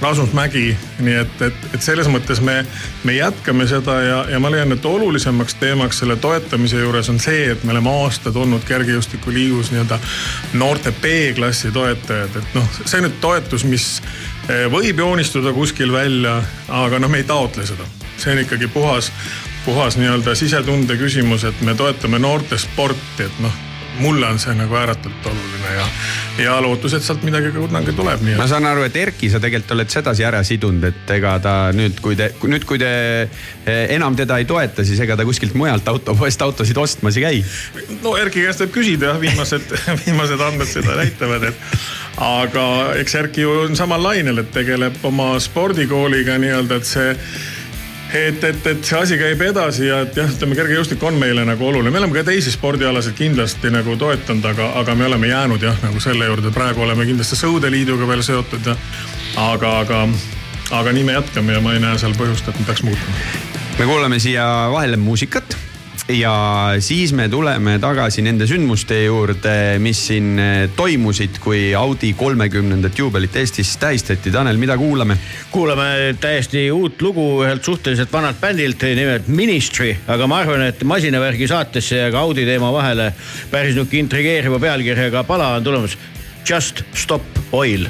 Speaker 6: Rasmus Mägi, nii et, et, et selles mõttes me, me jätkame seda ja, ja ma leian, et olulisemaks teemaks selle toetamise juures on see, et me oleme aastad olnud kergejõustikuliigus nii-öelda noorte B-klassi toetajad, et noh, see nüüd toetus, mis võib joonistuda kuskil välja, aga noh, me ei taotle seda. see on ikkagi puhas puhas nii-öelda sisetunde küsimus, et me toetame noorte sporti, et noh mulle on see nagu ääretult oluline ja, ja lootus, et sealt midagi kunagi tuleb.
Speaker 4: ma saan aru, et Erki, sa tegelikult oled sedasi ära sidunud, et ega ta nüüd, kui te, nüüd, kui te eh, enam teda ei toeta, siis ega ta kuskilt mujalt autopoest autosid ostmas ei käi.
Speaker 6: no Erki käest võib küsida jah, viimased viimased andmed seda näitavad, et aga eks Erki ju on samal lainel, et tegeleb oma spordikooliga nii-öelda, et see et, et, et see asi käib edasi ja et jah, ütleme kergejõustik on meile nagu oluline, me oleme ka teisi spordialasid kindlasti nagu toetanud, aga, aga me oleme jäänud jah, nagu selle juurde, praegu oleme kindlasti Sõudeliiduga veel seotud ja aga, aga, aga nii me jätkame ja ma ei näe seal põhjust, et me peaks muutma.
Speaker 4: me kuulame siia vahele muusikat ja siis me tuleme tagasi nende sündmuste juurde, mis siin eh, toimusid, kui Audi kolmekümnendat juubelit Eestis tähistati. Tanel, mida kuulame?
Speaker 3: kuulame täiesti uut lugu ühelt suhteliselt vanalt bändilt, nimelt Ministry, aga ma arvan, et masinavärgi saatesse ja ka Audi teema vahele päris nihuke intrigeeriva pealkirjaga pala on tulemas. Just stop oil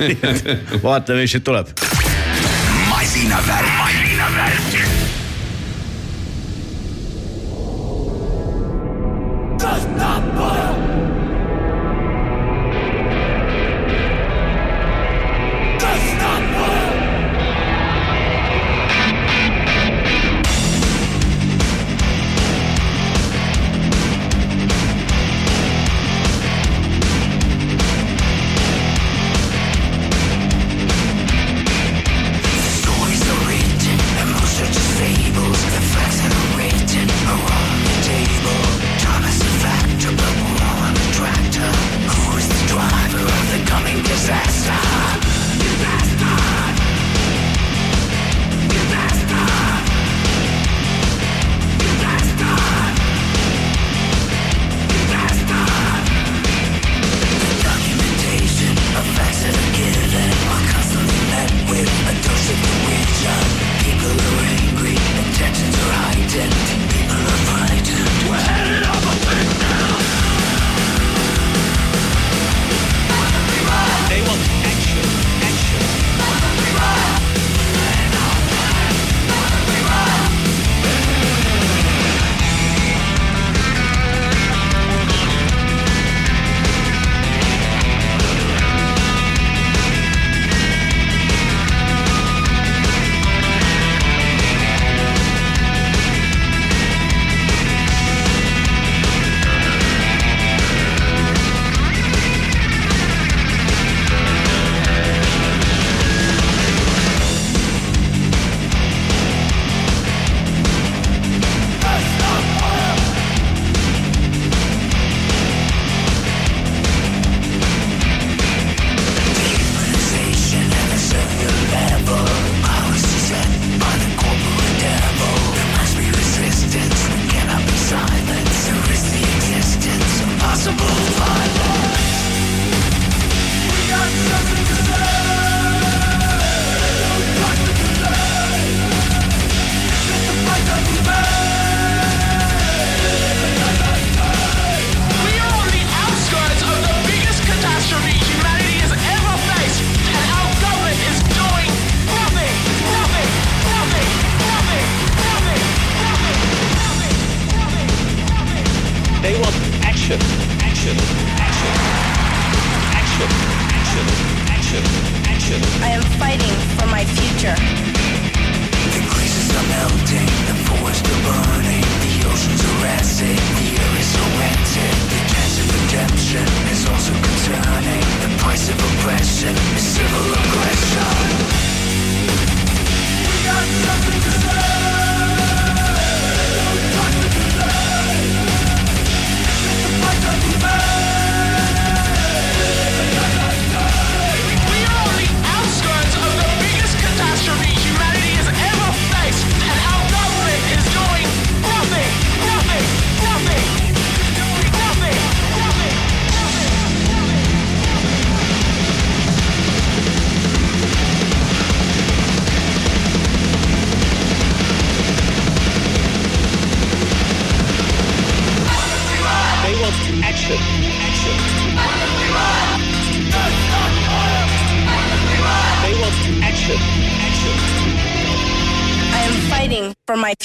Speaker 3: vaatame, mis siit tuleb.
Speaker 1: masinavärk. masinavärk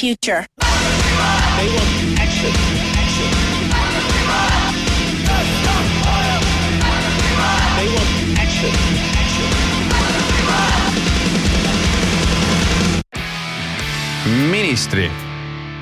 Speaker 7: for my future.
Speaker 4: ministri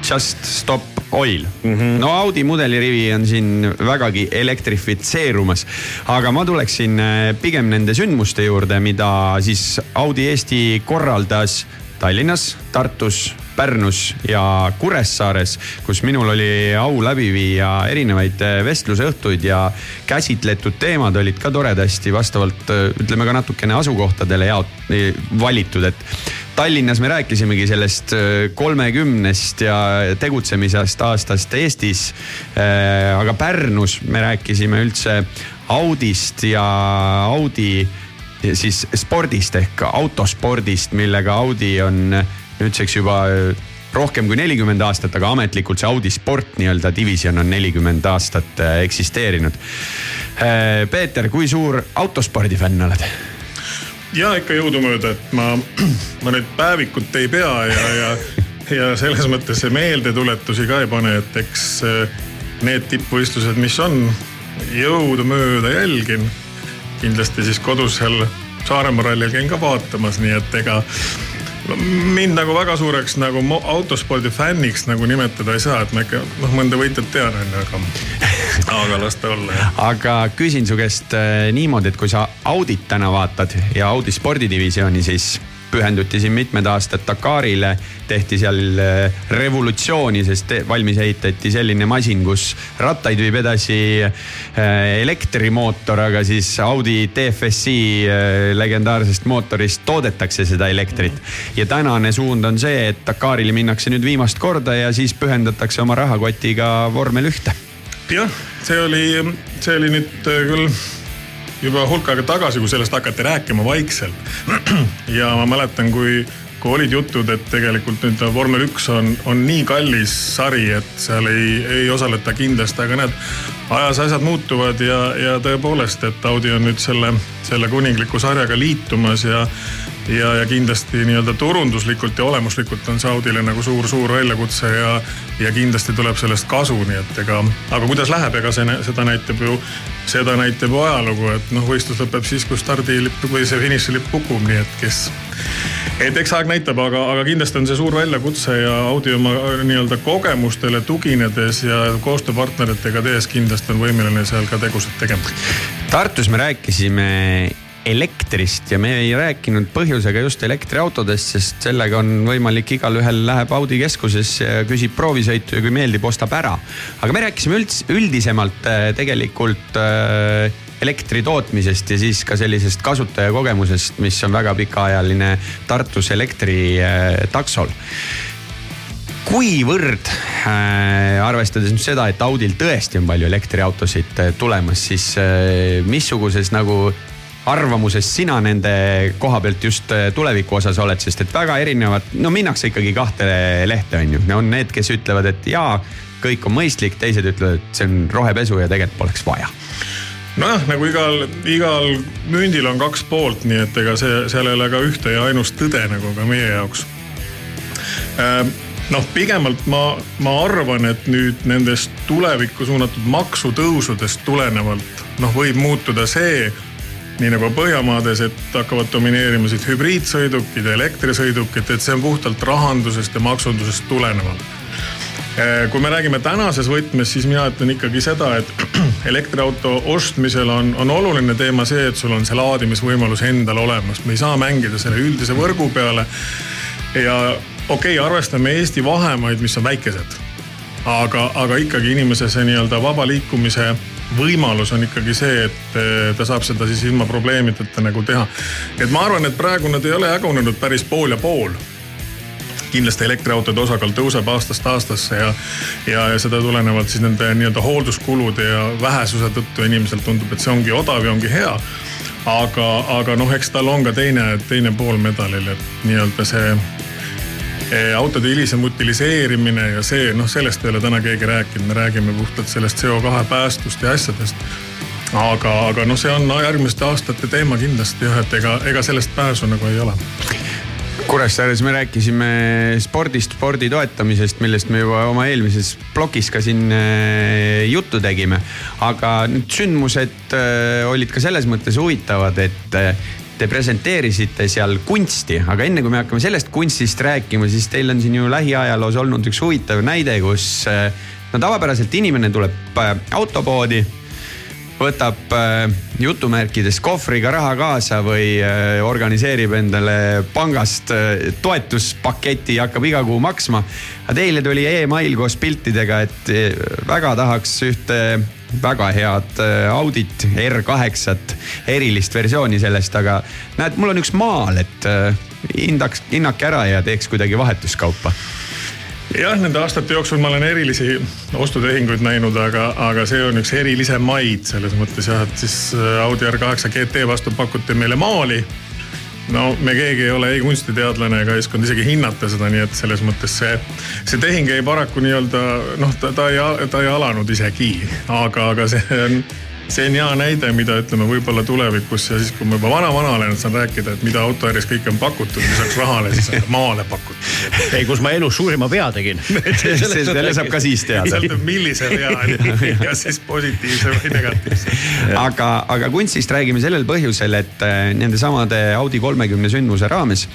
Speaker 4: Just Stop Oil mm. -hmm. no Audi mudelirivi on siin vägagi elektrifitseerumas, aga ma tuleksin äh, pigem nende sündmuste juurde, mida siis Audi Eesti korraldas Tallinnas, Tartus, Pärnus ja Kuressaares, kus minul oli au läbi viia erinevaid äh, vestlusõhtuid ja käsitletud teemad olid ka toredasti vastavalt äh, ütleme ka natukene asukohtadele jaot-, valitud, et Tallinnas me rääkisimegi sellest äh, kolmekümnest ja tegutsemisest aastast Eestis. aga Pärnus me rääkisime üldse Audist ja Audi siis spordist ehk autospordist, millega Audi on nüüdseks juba rohkem kui nelikümmend aastat, aga ametlikult see Audi sport nii-öelda divisjon on nelikümmend aastat äh, eksisteerinud. Äh, Peeter, kui suur autospordi fänn oled?
Speaker 6: ja ikka jõudumööda, et ma, ma nüüd päevikut ei pea ja, ja, ja selles mõttes meeldetuletusi ka ei pane, et eks äh, need tippvõistlused, mis on, jõudumööda jälgin kindlasti siis kodus seal Saaremaa rallil käin ka vaatamas, nii et ega mind nagu väga suureks nagu autospordi fänniks nagu nimetada ei saa, et ma ikka noh, mõnda võitjat tean onju, aga, aga las ta olla.
Speaker 4: aga küsin su käest äh, niimoodi, et kui sa Audit täna vaatad ja Audi spordidivisjoni, siis pühenduti siin mitmed aastad Dakarile, tehti seal äh, revolutsiooni, sest valmis ehitati selline masin, kus rattaid viib edasi äh, elektrimootor, aga siis Audi DFSI äh, legendaarsest mootorist toodetakse seda elektrit. ja tänane suund on see, et Dakarile minnakse nüüd viimast korda ja siis pühendatakse oma rahakotiga vormel ühte.
Speaker 6: jah, see oli, see oli nüüd küll juba hulk aega tagasi, kui sellest hakati rääkima vaikselt. ja ma mäletan, kui, kui olid jutud, et tegelikult nüüd vormel üks on, on nii kallis sari, et seal ei, ei osaleta kindlasti, aga näed, ajas asjad muutuvad ja, ja tõepoolest, et Audi on nüüd selle, selle kuningliku sarjaga liitumas ja ja, ja kindlasti nii-öelda turunduslikult ja olemuslikult on see Audile nagu suur-suur väljakutse ja, ja kindlasti tuleb sellest kasu, nii et ega, aga kuidas läheb, ega see, seda näitab ju, seda näitab ju ajalugu, et noh, võistlus lõpeb siis, kui stardilipp või see finišilipp kukub, nii et kes. et eks aeg näitab, aga, aga kindlasti on see suur väljakutse ja Audi oma nii-öelda kogemustele tuginedes ja koostööpartneritega tehes kindlasti on võimeline seal ka tegusid tegema.
Speaker 4: Tartus me rääkisime elektrist ja me ei rääkinud põhjusega just elektriautodest, sest sellega on võimalik, igalühel läheb Audi keskusesse ja küsib proovisõitu ja kui meeldib, ostab ära. aga me rääkisime üldse, üldisemalt äh, tegelikult äh, elektri tootmisest ja siis ka sellisest kasutajakogemusest, mis on väga pikaajaline Tartus elektritaksol kuivõrd äh,, arvestades nüüd seda, et Audil tõesti on palju elektriautosid äh, tulemas, siis äh, missuguses nagu arvamuses sina nende koha pealt just äh, tuleviku osas oled, sest et väga erinevad, no minnakse ikkagi kahte lehte, on ju. on need, kes ütlevad, et jaa, kõik on mõistlik, teised ütlevad, et see on rohepesu ja tegelikult poleks vaja
Speaker 6: nojah, nagu igal, igal mündil on kaks poolt, nii et ega see, seal ei ole ka ühte ja ainust tõde nagu ka meie jaoks. Äh, noh, pigemalt ma, ma arvan, et nüüd nendest tulevikku suunatud maksutõusudest tulenevalt noh, võib muutuda see nii nagu Põhjamaades, et hakkavad domineerima siit hübriidsõidukid elektrisõidukid, et see on puhtalt rahandusest ja maksundusest tulenevalt. Eh, kui me räägime tänases võtmes, siis mina ütlen ikkagi seda, et elektriauto ostmisel on, on oluline teema see, et sul on see laadimisvõimalus endal olemas. me ei saa mängida selle üldise võrgu peale. ja okei okay,, arvestame Eesti vahemaid, mis on väikesed. aga, aga ikkagi inimese see nii-öelda vaba liikumise võimalus on ikkagi see, et eh, ta saab seda siis ilma probleemideta nagu teha. et ma arvan, et praegu nad ei ole jagunenud päris pool ja pool kindlasti elektriautode osakaal tõuseb aastast aastasse ja, ja, ja seda tulenevalt siis nende nii-öelda hoolduskulude ja vähesuse tõttu inimesel tundub, et see ongi odav ja ongi hea. aga, aga noh, eks tal on ka teine, teine pool medalil, et nii-öelda see autode hilisem utiliseerimine ja see, noh, sellest ei ole täna keegi rääkinud, me räägime puhtalt sellest CO2 päästust ja asjadest. aga, aga noh, see on järgmiste aastate teema kindlasti jah, et ega, ega sellest pääsu nagu ei ole
Speaker 4: Kuressaares me rääkisime spordist, spordi toetamisest, millest me juba oma eelmises plokis ka siin äh, juttu tegime. aga need sündmused äh, olid ka selles mõttes huvitavad, et te presenteerisite seal kunsti, aga enne kui me hakkame sellest kunstist rääkima, siis teil on siin ju lähiajaloos olnud üks huvitav näide, kus no tavapäraselt inimene tuleb autopoodi võtab äh, jutumärkides kohvriga raha kaasa või organiseerib endale pangast toetuspaketi ja hakkab iga kuu maksma. aga teile tuli email koos piltidega, et väga tahaks ühte väga head Audit R8-t, erilist versiooni sellest, aga näed, mul on üks maal, et hindaks, hinnake ära ja teeks kuidagi vahetuskaupa
Speaker 6: jah, nende aastate jooksul ma olen erilisi ostutehinguid näinud, aga, aga see on üks erilisemaid selles mõttes jah, et siis äh, Audi R8 GT vastu pakuti meile maali. No me keegi ei ole ei kunstiteadlane ega ei osanud isegi hinnata seda, nii et selles mõttes see, see tehing jäi paraku nii-öelda noh, ta, ta ei, ta ei alanud isegi, aga, aga see on see on hea näide, mida ütleme võib-olla tulevikus ja siis, kui ma juba vana-vana olen, saan rääkida, et mida autoäris kõike on pakutud lisaks rahale, siis on maale pakutud.
Speaker 3: ei, kus ma elus suurima vea tegin
Speaker 4: selle saab ka siis teada.
Speaker 6: sõltub, millise vea, kas siis positiivse või negatiivse.
Speaker 4: aga, aga kunstist räägime sellel põhjusel, et äh, nendesamade Audi kolmekümne sündmuse raames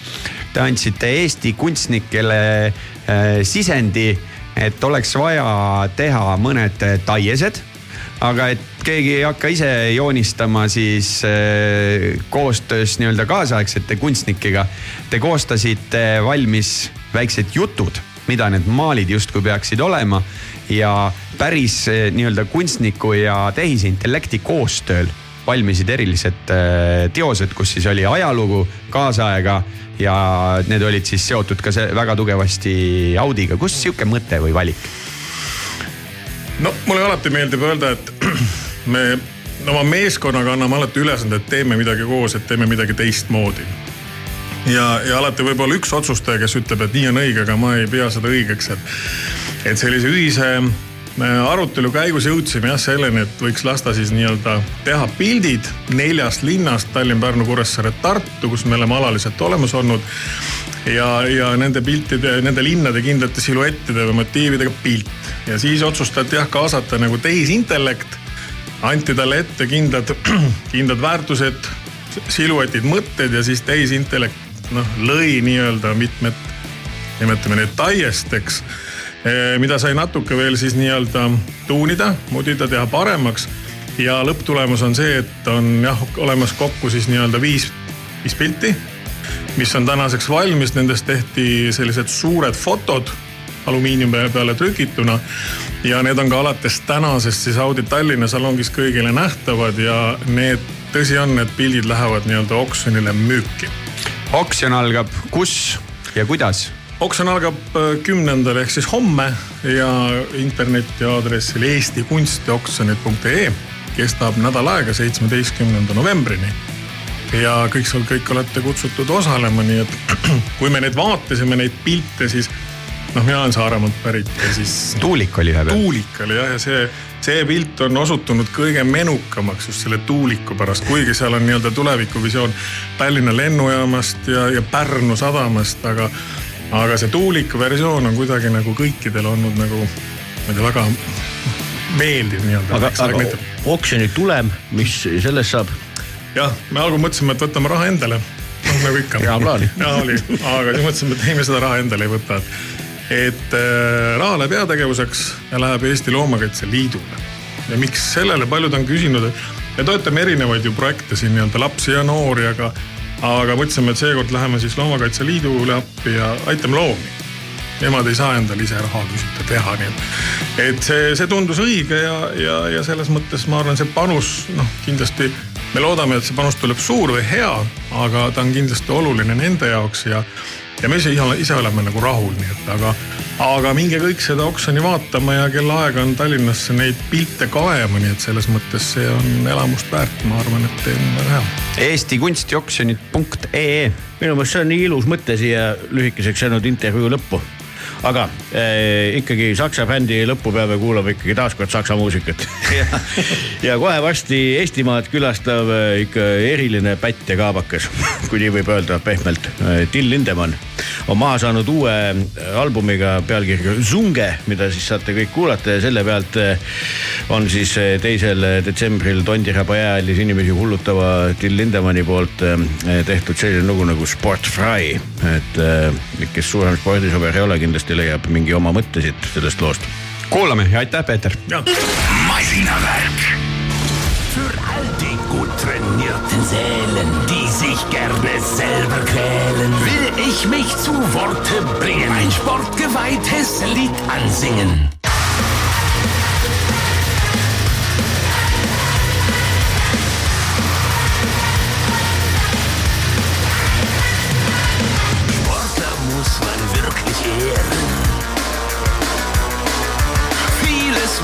Speaker 4: te andsite Eesti kunstnikele äh, sisendi, et oleks vaja teha mõned taiesed aga et keegi ei hakka ise joonistama, siis äh, koostöös nii-öelda kaasaegsete kunstnikega te koostasite valmis väiksed jutud, mida need maalid justkui peaksid olema ja päris äh, nii-öelda kunstniku ja tehisintellekti koostööl valmisid erilised äh, teosed, kus siis oli ajalugu, kaasaega ja need olid siis seotud ka väga tugevasti Audiga. kust sihuke mõte või valik?
Speaker 6: No mulle alati meeldib öelda, et me oma meeskonnaga anname alati ülesande, et teeme midagi koos, et teeme midagi teistmoodi. ja, ja alati võib olla üks otsustaja, kes ütleb, et nii on õige, aga ma ei pea seda õigeks, et, et sellise ühise äh, arutelu käigus jõudsime jah selleni, et võiks lasta siis nii-öelda teha pildid neljast linnast, Tallinn, Pärnu, Kuressaare, Tartu, kus me oleme alaliselt olemas olnud. Ja, ja nende piltide, nende linnade kindlate siluettide või motiividega pilt ja siis otsustati jah kaasata nagu tehisintellekt. anti talle ette kindlad, kindlad väärtused, siluetid, mõtted ja siis tehisintellekt noh lõi nii-öelda mitmed, nimetame neid taiesteks mida sai natuke veel siis nii-öelda tuunida, mudida, teha paremaks. ja lõpptulemus on see, et on jah olemas kokku siis nii-öelda viis, viis pilti, mis on tänaseks valmis, nendest tehti sellised suured fotod alumiiniumi peale trükituna. ja need on ka alates tänasest siis Audi Tallinna salongis kõigile nähtavad ja need, tõsi on, need pildid lähevad nii-öelda oksjonile müüki.
Speaker 4: oksjon algab kus ja kuidas?
Speaker 6: oksjon algab äh, kümnendal ehk siis homme ja interneti aadressil eestikunstioksjonid.ee kestab nädal aega, seitsmeteistkümnenda novembrini ja kõik kõik olete kutsutud osalema, nii et kui me neid vaatasime, neid pilte, siis noh, mina olen Saaremaalt pärit ja siis.
Speaker 4: tuulik oli ühe peal.
Speaker 6: tuulik oli jah, ja see, see pilt on osutunud kõige menukamaks just selle tuuliku pärast, kuigi seal on nii-öelda tulevikuvisioon Tallinna lennujaamast ja, ja Pärnu sadamast, aga, aga see tuuliku versioon on kuidagi nagu kõikidel olnud nagu, ma ei tea, väga meeldiv nii-öelda.
Speaker 3: aga, aga oksjoni tulem, mis sellest saab?
Speaker 6: Jah, me algul mõtlesime, et võtame raha endale noh nagu ikka.
Speaker 3: hea plaan.
Speaker 6: ja oli, aga siis mõtlesime, et ei me seda raha endale ei võta, et et äh, raha läheb heategevuseks ja läheb Eesti Loomakaitse Liidule. ja miks sellele, paljud on küsinud, et me toetame erinevaid ju projekte siin nii-öelda lapsi ja noori, aga, aga mõtlesime, et seekord läheme siis Loomakaitse Liidule appi ja aitame loomi. Nemad ei saa endale ise raha küsida, teha, nii et, et see, see tundus õige ja, ja, ja selles mõttes ma arvan, see panus noh, kindlasti me loodame, et see panus tuleb suur või hea, aga ta on kindlasti oluline nende jaoks ja ja me ise, ise oleme nagu rahul, nii et aga, aga minge kõik seda oksjoni vaatama ja kella aega on Tallinnasse neid pilte kaema, nii et selles mõttes see on elamust väärt, ma arvan, et teil on väga hea.
Speaker 4: eestikunstioksjonid.ee
Speaker 3: minu meelest see on nii ilus mõte siia lühikeseks jäänud intervjuu lõppu aga äh, ikkagi saksa bändi lõpupäeva kuulab ikkagi taaskord saksa muusikat. Ja, ja kohe varsti Eestimaad külastab äh, ikka eriline pätt ja kaabakas, kui nii võib öelda pehmelt. Äh,, Till Lindemann on maha saanud uue albumiga pealkirjaga Zunge, mida siis saate kõik kuulata ja selle pealt on siis teisel detsembril Tondiraba jäähallis inimesi hullutava Till Lindemanni poolt tehtud selline lugu nagu Sport Fry. et kes suurem spordisõber ei ole, kindlasti leiab mingi oma mõtte siit sellest loost.
Speaker 4: kuulame ja aitäh, Peeter.
Speaker 1: masinavärk
Speaker 8: Für all die gut trainierten Seelen, die sich gerne selber quälen, will ich mich zu Worte bringen, ein sportgeweihtes Lied ansingen.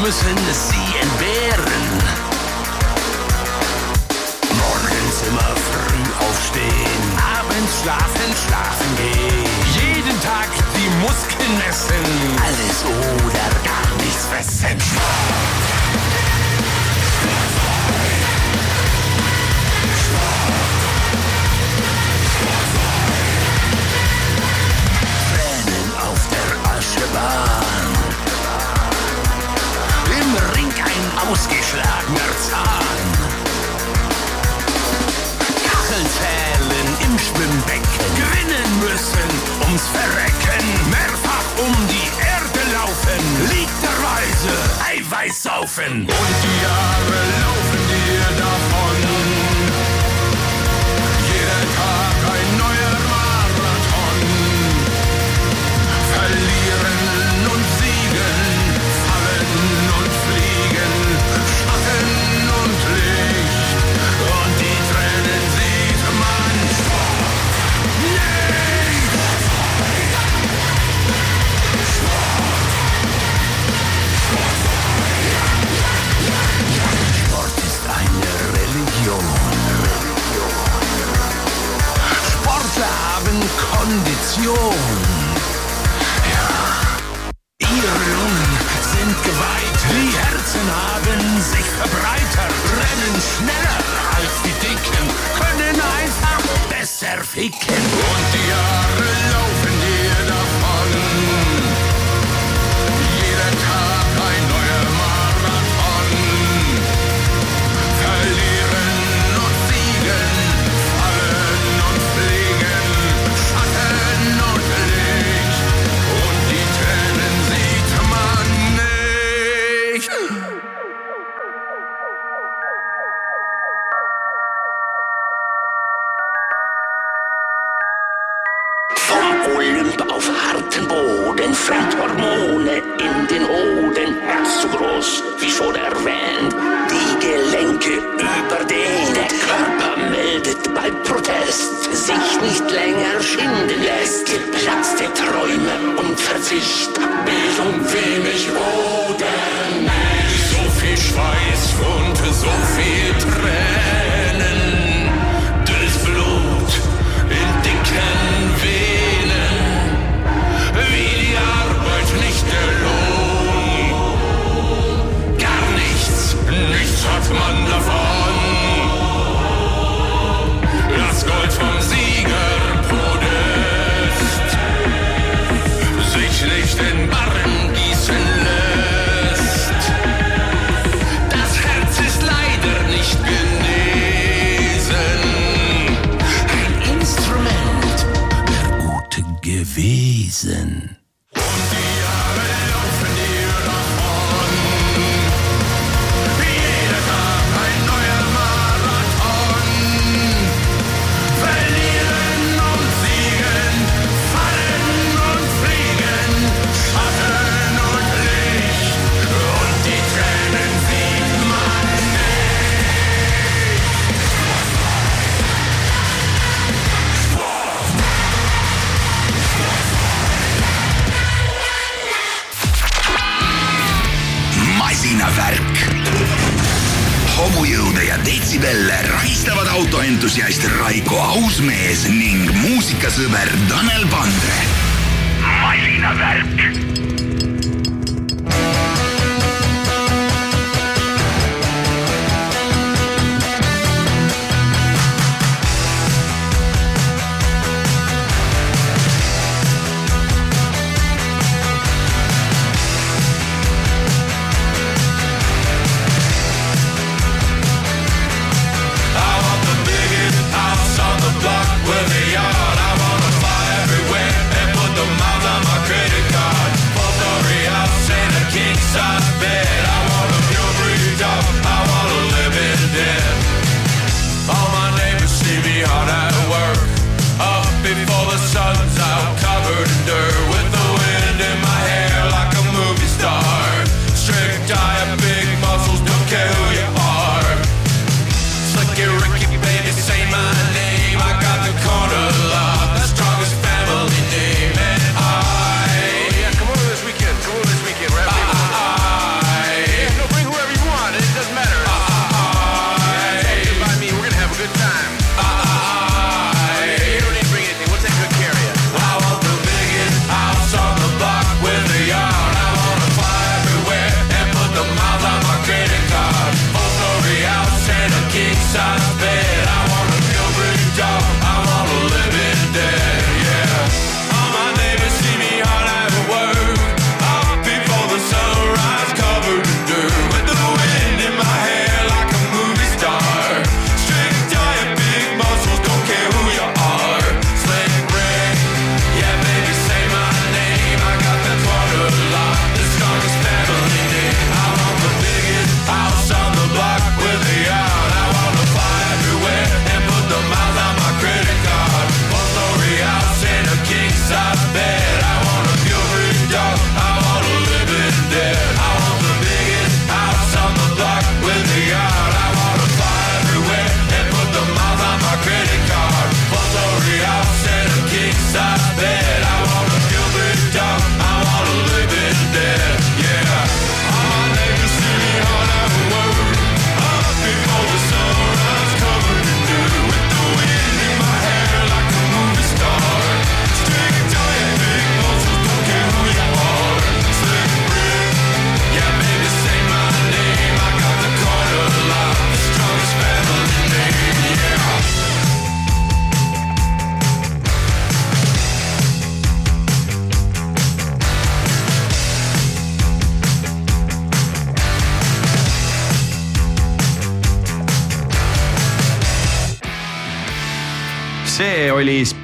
Speaker 8: Müssen sie entbehren. Morgens immer früh aufstehen, abends schlafen, schlafen gehen. Jeden Tag die Muskeln messen. Alles oder gar nichts fressen. Tränen auf der Aschebahn. Ausgeschlagener Zahn. Kacheln zählen im Schwimmbecken. Gewinnen müssen ums Verrecken. Mehrfach um die Erde laufen. Literweise Eiweiß saufen. Und die Jahre laufen dir davon. Kondition. Ihre Lungen sind geweiht, die Herzen haben sich verbreitert, rennen schneller als die Dicken, können einfach besser ficken. Und die Jahre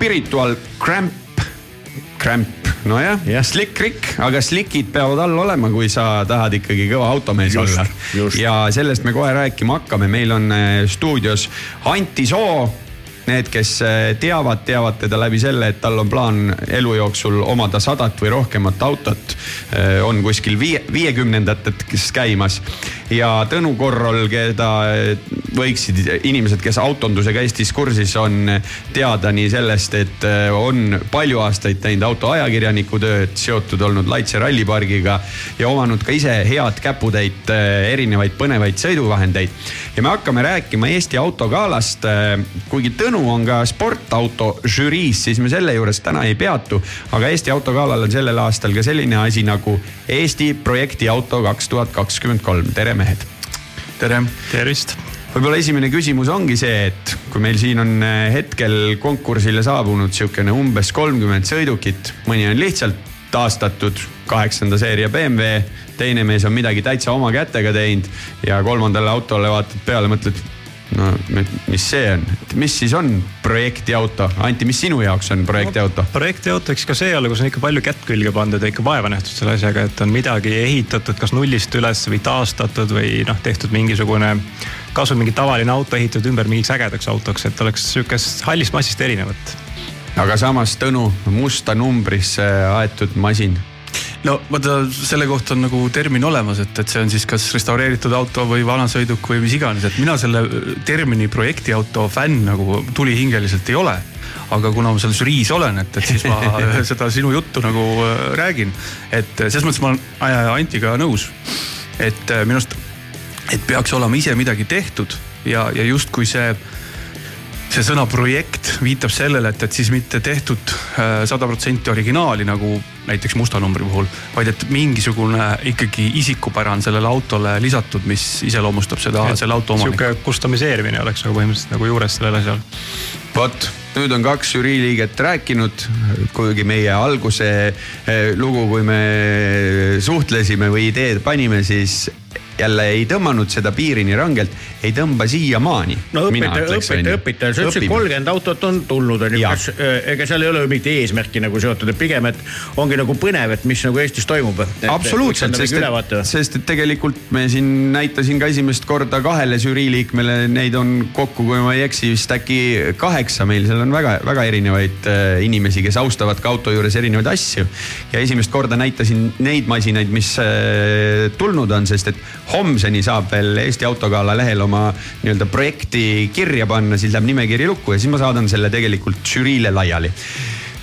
Speaker 4: Spiritual Cramp, Cramp, nojah
Speaker 3: Jah.,
Speaker 4: Slick Rick, aga slickid peavad all olema, kui sa tahad ikkagi kõva automees
Speaker 3: Just,
Speaker 4: olla ja sellest me kohe rääkima hakkame, meil on äh, stuudios Anti Soo. Need, kes äh, teavad, teavad teda läbi selle, et tal on plaan elu jooksul omada sadat või rohkemat autot. on kuskil viie, viiekümnendates käimas ja Tõnu Korrol, keda äh, võiksid inimesed, kes autondusega Eestis kursis on, teada nii sellest, et äh, on palju aastaid teinud autoajakirjaniku tööd, seotud olnud Laitse rallipargiga ja omanud ka ise head käputäit äh, erinevaid põnevaid sõiduvahendeid. ja me hakkame rääkima Eesti autogalast. kuigi Tõnu on ka sportauto žüriis, siis me selle juures täna ei peatu. aga Eesti autogalal on sellel aastal ka selline asi nagu Eesti projektiauto kaks tuhat kakskümmend kolm, tere mehed
Speaker 9: tere. tervist.
Speaker 4: Võib-olla esimene küsimus ongi see, et kui meil siin on äh, hetkel konkursile saabunud sihukene umbes kolmkümmend sõidukit, mõni on lihtsalt taastatud kaheksanda seeria BMW, teine mees on midagi täitsa oma kätega teinud ja kolmandale autole vaatad peale, mõtled no mis see on, mis siis on projektiauto, Anti, mis sinu jaoks on projektiauto?
Speaker 9: projektiauto, eks ka see olla, kus on ikka palju kätt külge pandud ja ikka vaeva nähtud selle asjaga, et on midagi ehitatud kas nullist üles või taastatud või noh, tehtud mingisugune. kasvõi mingi tavaline auto ehitatud ümber mingiks ägedaks autoks, et oleks sihukest hallist massist erinevat.
Speaker 4: aga samas Tõnu, musta numbrisse aetud masin
Speaker 10: no vaata, selle kohta on nagu termin olemas, et, et see on siis kas restaureeritud auto või vanasõiduk või mis iganes, et mina selle termini projektiauto fänn nagu tulihingeliselt ei ole. aga kuna ma seal žüriis olen, et, et siis ma seda sinu juttu nagu äh, räägin. et selles mõttes ma olen äh, Antiga nõus, et äh, minu arust, et peaks olema ise midagi tehtud ja, ja justkui see see sõna projekt viitab sellele, et, et siis mitte tehtud äh, sada protsenti originaali nagu näiteks musta numbri puhul, vaid et mingisugune ikkagi isikupära on sellele autole lisatud, mis iseloomustab seda, selle auto omanikku.
Speaker 9: sihuke kustomiseerimine oleks nagu põhimõtteliselt nagu juures sellel asjal.
Speaker 4: vot, nüüd on kaks žüriiliiget rääkinud, kuigi meie alguse eh, lugu, kui me suhtlesime või ideed panime, siis jälle ei tõmmanud seda piiri nii rangelt, ei tõmba siiamaani.
Speaker 3: no õpetaja, õpetaja, õpetaja, sa ütlesid, kolmkümmend autot on tulnud, onju,
Speaker 4: Jah.
Speaker 3: kas, ega seal ei ole ju mingit eesmärki nagu seotud, et pigem, et ongi nagu põnev, et mis nagu Eestis toimub.
Speaker 4: absoluutselt, sest et, sest et tegelikult me siin näitasin ka esimest korda kahele žüriiliikmele, neid on kokku, kui ma ei eksi, vist äkki kaheksa meil, seal on väga-väga erinevaid äh, inimesi, kes austavad ka auto juures erinevaid asju. ja esimest korda näitasin neid masinaid, mis äh, tulnud on, sest et homseni saab veel Eesti Autogala lehel oma nii-öelda projekti kirja panna, siis läheb nimekiri lukku ja siis ma saadan selle tegelikult žüriile laiali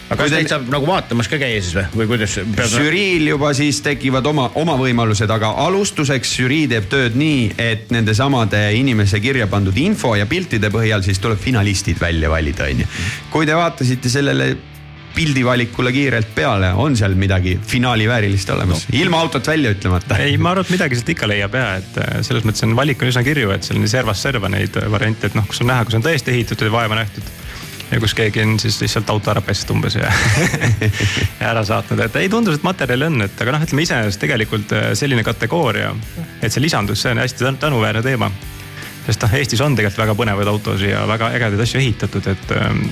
Speaker 3: aga kas neid saab nagu vaatamas ka käia siis või, või kuidas?
Speaker 4: žüriil juba siis tekivad oma, oma võimalused, aga alustuseks žürii teeb tööd nii, et nendesamade inimese kirja pandud info ja piltide põhjal siis tuleb finalistid välja valida, onju. kui te vaatasite sellele pildivalikule kiirelt peale, on seal midagi finaali väärilist olemas no., ilma autot välja ütlemata?
Speaker 9: ei, ma arvan, et midagi sealt ikka leiab ja, et äh, selles mõttes on valik on üsna kirju, et seal on servast serva neid variante, et noh, kus on näha, kus on tõesti ehitatud ja vaeva nähtud ja kus keegi on siis lihtsalt auto ära pestud umbes ja, ja ära saatnud, et ei tundus, et materjali on, et aga noh, ütleme iseenesest tegelikult äh, selline kategooria, et see lisandus, see on hästi tän- tänuväärne teema. sest noh, Eestis on tegelikult väga põnevaid autosid ja väga ägedaid asju ehitatud, et ähm,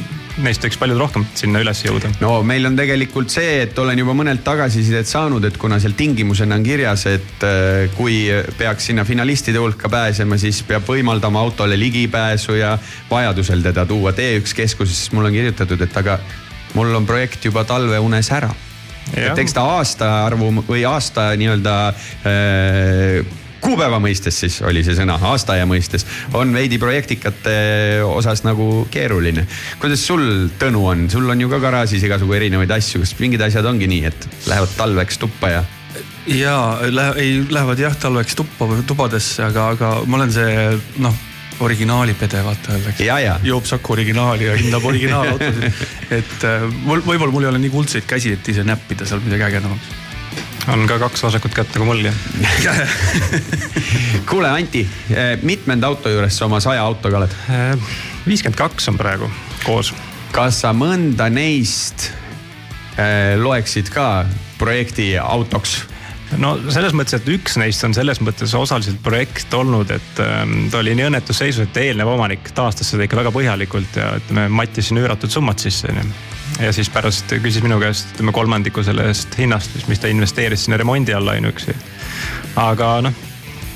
Speaker 9: neist võiks palju rohkem sinna üles jõuda.
Speaker 4: no meil on tegelikult see, et olen juba mõnelt tagasisidet saanud, et kuna seal tingimusena on kirjas, et äh, kui peaks sinna finalistide hulka pääsema, siis peab võimaldama autole ligipääsu ja vajadusel teda tuua T1 keskusesse, siis mulle on kirjutatud, et aga mul on projekt juba talveunes ära. et eks ta aastaarvu või aasta nii-öelda äh, kuupäeva mõistes siis oli see sõna, aastaaja mõistes on veidi projektikate osas nagu keeruline. kuidas sul, Tõnu on, sul on ju ka garaažis igasugu erinevaid asju, kas mingid asjad ongi nii, et lähevad talveks tuppa ja?
Speaker 10: ja lähe, ei, lähevad jah talveks tuppa, tubadesse, aga, aga ma olen see noh, originaalipede vaata öeldakse. joob Saku originaali ja hindab originaalautosid. et äh, mul, võib-olla mul ei ole nii kuldseid käsi, et ise näppida seal midagi ägedamat.
Speaker 9: On ka kaks vasakut kätt nagu mul ja.
Speaker 4: kuule, Anti, mitmenda auto juures sa oma saja autoga oled?
Speaker 9: viiskümmend kaks on praegu koos.
Speaker 4: kas sa mõnda neist äh, loeksid ka projekti autoks?
Speaker 9: no selles mõttes, et üks neist on selles mõttes osaliselt projekt olnud, et ähm, ta oli nii õnnetus seisus, et eelnev omanik taastas seda ikka väga põhjalikult ja ütleme, mattis sinna üüratud summad sisse onju. Ja siis pärast küsis minu käest ütleme kolmandiku sellest hinnast, mis ta investeeris sinna remondi alla ainuüksi. aga noh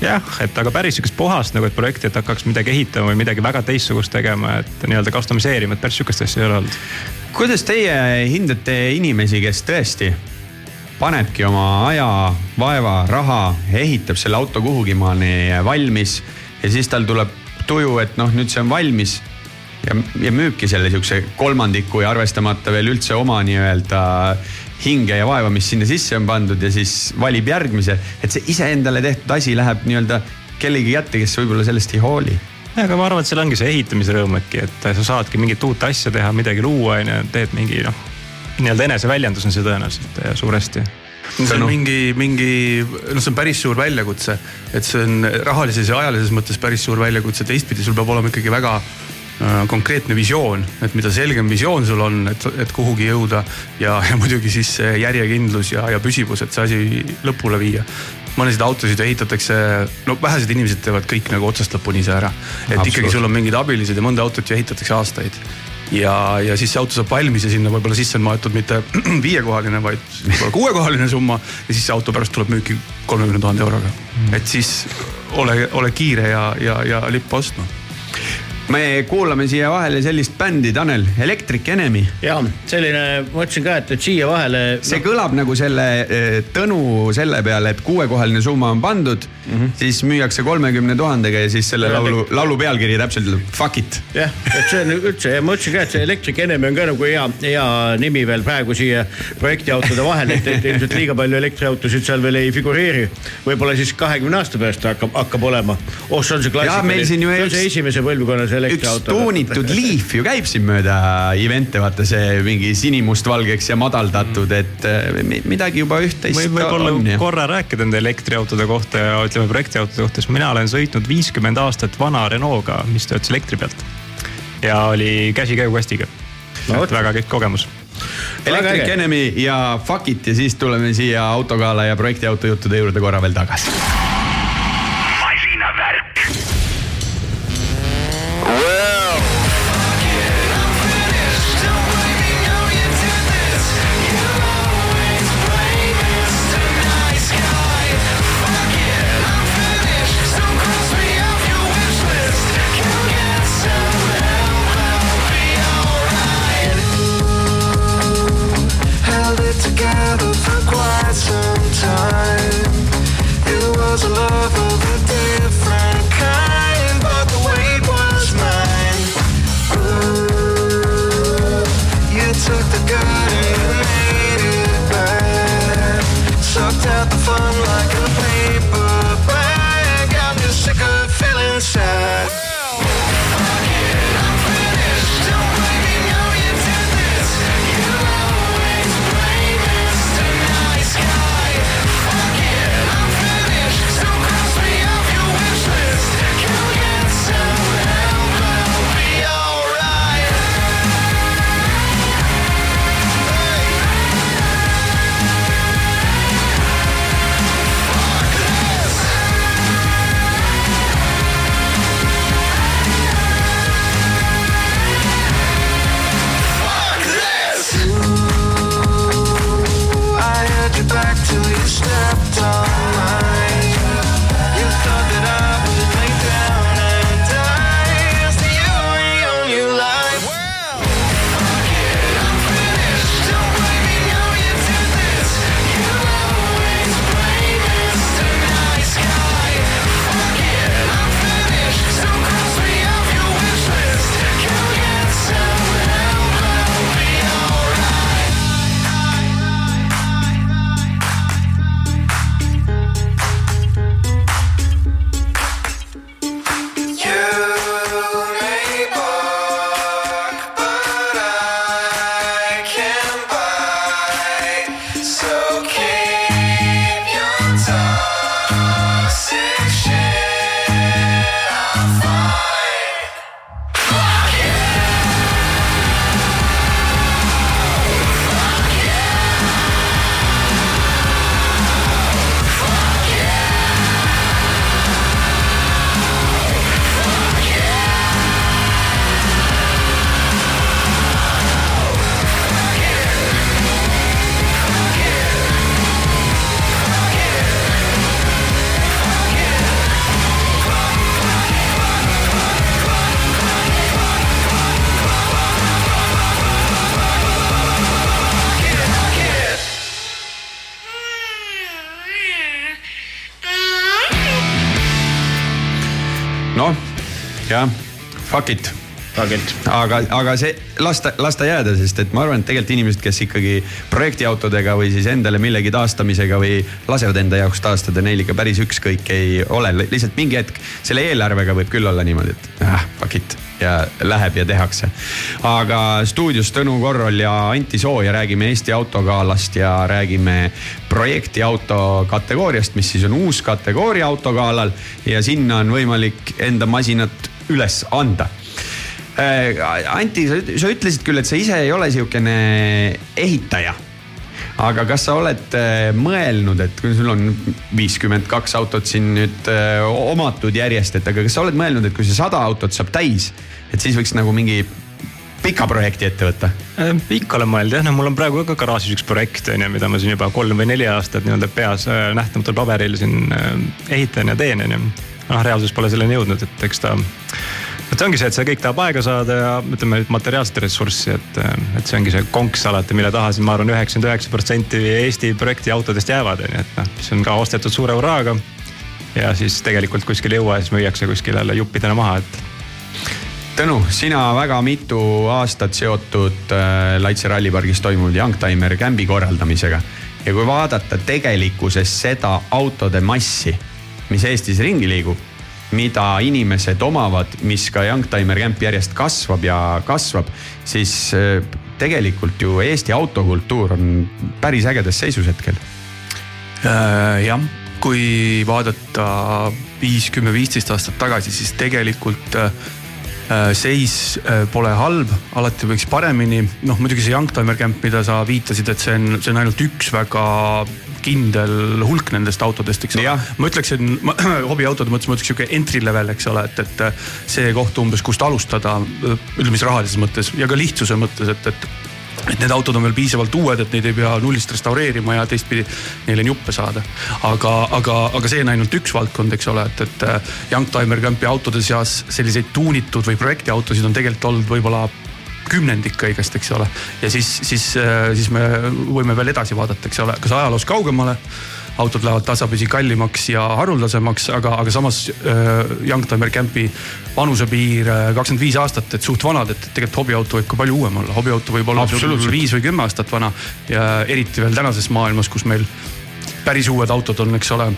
Speaker 9: jah, et aga päris sihukest puhast nagu, et projekti, et hakkaks midagi ehitama või midagi väga teistsugust tegema, et nii-öelda customiseerima, et päris sihukest asja ei ole olnud.
Speaker 4: kuidas teie hindate inimesi, kes tõesti panebki oma aja, vaeva, raha, ehitab selle auto kuhugi maani valmis ja siis tal tuleb tuju, et noh, nüüd see on valmis ja, ja müübki selle sihukese kolmandiku ja arvestamata veel üldse oma nii-öelda hinge ja vaeva, mis sinna sisse on pandud ja siis valib järgmise. et see iseendale tehtud asi läheb nii-öelda kellegi kätte, kes võib-olla sellest ei hooli.
Speaker 9: Aga ma arvan, et seal ongi see ehitamise rõõm äkki, et sa saadki mingit uut asja teha, midagi luua, onju, teed mingi noh, nii-öelda eneseväljendus on see tõenäoliselt suuresti.
Speaker 10: See on mingi, mingi, noh, see on päris suur väljakutse, et see on rahalises ja ajalises mõttes päris suur väljakutse, teistpidi sul peab olema ikkagi väga konkreetne visioon, et mida selgem visioon sul on, et, et kuhugi jõuda ja, ja muidugi siis see järjekindlus ja, ja püsivus, et see asi lõpule viia. Mõnesid autosid ehitatakse, no vähesed inimesed teevad kõik nagu otsast lõpuni ise ära. et ikkagi sul on mingid abilised ja mõnda autot ju ehitatakse aastaid. Ja, ja siis see auto saab valmis ja sinna võib-olla sisse on maetud mitte viiekohaline, vaid võib-olla kuuekohaline summa. ja siis see auto pärast tuleb müüki kolmekümne tuhande euroga. Mm.. et siis ole, ole kiire ja, ja, ja lippa ostma
Speaker 4: me kuulame siia vahele sellist bändi, Tanel, Electric Enemy.
Speaker 3: ja selline, ma mõtlesin ka, et, et siia vahele.
Speaker 4: see no. kõlab nagu selle eh, Tõnu selle peale, et kuuekohaline summa on pandud mm, -hmm. siis müüakse kolmekümne tuhandega ja siis selle ja laulu, laulu pealkiri täpselt ütleb fuck it.
Speaker 3: jah, et see on üldse ja ma mõtlesin ka, et see Electric Enemy on ka nagu hea, hea nimi veel praegu siia projektiautode vahele, et, et ilmselt liiga palju elektriautosid seal veel ei figureeri. võib-olla siis kahekümne aasta pärast hakkab, hakkab olema. oh, see on see klassikaline, see on see esimese põlvkonna see
Speaker 4: üks tuunitud Leaf ju käib siin mööda event'e, vaata see mingi sinimustvalgeks ja madaldatud, et eh, midagi juba üht-teist
Speaker 9: võib, võib-olla on. korra rääkida nende elektriautode kohta ja ütleme projektiautode kohta, siis mina olen sõitnud viiskümmend aastat vana Renault'ga, mis töötas elektri pealt. ja oli käsi käigukastiga no,. väga kihvt kogemus
Speaker 4: Electric Enemy ja Fuck it ja siis tuleme siia autogala ja projektiauto juttude juurde korra veel tagasi fuck it
Speaker 3: Fuck it.
Speaker 4: aga, aga see, las ta, las ta jääda, sest et ma arvan, et tegelikult inimesed, kes ikkagi projektiautodega või siis endale millegi taastamisega või lasevad enda jaoks taastada, neil ikka päris ükskõik ei ole, lihtsalt mingi hetk selle eelarvega võib küll olla niimoodi, et ah, it ja läheb ja tehakse. aga stuudios Tõnu Korrol ja Anti Soo ja räägime Eesti autogalast ja räägime projektiauto kategooriast, mis siis on uus kategooria autogalal ja sinna on võimalik enda masinat üles anda Äh, Anti, sa, ütlesid küll, et sa ise ei ole sihukene ehitaja. aga kas sa oled äh, mõelnud, et kui sul on viiskümmend kaks autot siin nüüd äh, omatud järjest, et aga kas sa oled mõelnud, et kui see sada autot saab täis, et siis võiks nagu mingi pika projekti ette võtta?
Speaker 9: Ikka olen mõelnud jah, no mul on praegu ka garaažis üks projekt on ju, mida ma siin juba kolm või neli aastat nii-öelda peas äh, nähtamatul paberil siin ehitan ja teen on ju. noh, reaalsus pole selleni jõudnud, et eks ta, et see ongi see, et see kõik tahab aega saada ja ütleme materiaalset ressurssi, et, et see ongi see konks alati, mille taha siin ma arvan, üheksakümmend üheksa protsenti Eesti projektiautodest jäävad, on ju, et noh, mis on ka ostetud suure hurraaga. ja siis tegelikult kuskil ei jõua ja siis müüakse kuskil jälle juppidena maha, et
Speaker 4: Tõnu, sina väga mitu aastat seotud äh, Laitse rallipargis toimunud Youngtimer kämbi korraldamisega ja kui vaadata tegelikkuses seda autode massi, mis Eestis ringi liigub, mida inimesed omavad, mis ka Youngtimer kämp järjest kasvab ja kasvab, siis äh, tegelikult ju Eesti autokultuur on päris ägedas seisus hetkel.
Speaker 10: Äh, jah, kui vaadata viis, kümme, viisteist aastat tagasi, siis tegelikult äh, seis pole halb, alati võiks paremini. noh, muidugi see Youngtimer Camp, mida sa viitasid, et see on, see on ainult üks väga kindel hulk nendest autodest, eks ole. ma ütleksin, hobiautode mõttes ma ütleks sihuke entry level, eks ole, et, et see koht umbes, kust alustada, ütleme siis rahalises mõttes ja ka lihtsuse mõttes, et, et et need autod on veel piisavalt uued, et neid ei pea nullist restaureerima ja teistpidi neile juppe saada. aga, aga, aga see on ainult üks valdkond, eks ole, et, et äh, Youngtimer Campi autode seas selliseid tuunitud või projektiautosid on tegelikult olnud võib-olla kümnendik kõigest, eks ole. ja siis, siis, siis me võime veel edasi vaadata, eks ole, kas ajaloos kaugemale autod lähevad tasapisi kallimaks ja haruldasemaks, aga, aga samas äh, Youngtimer Campi vanusepiir äh, kakskümmend viis aastat, et suht vanad, et tegelikult hobiauto võib ka palju uuem olla, hobiauto võib olla
Speaker 4: Absoluutselt.
Speaker 10: viis või kümme aastat vana ja eriti veel tänases maailmas, kus meil päris uued autod on, eks ole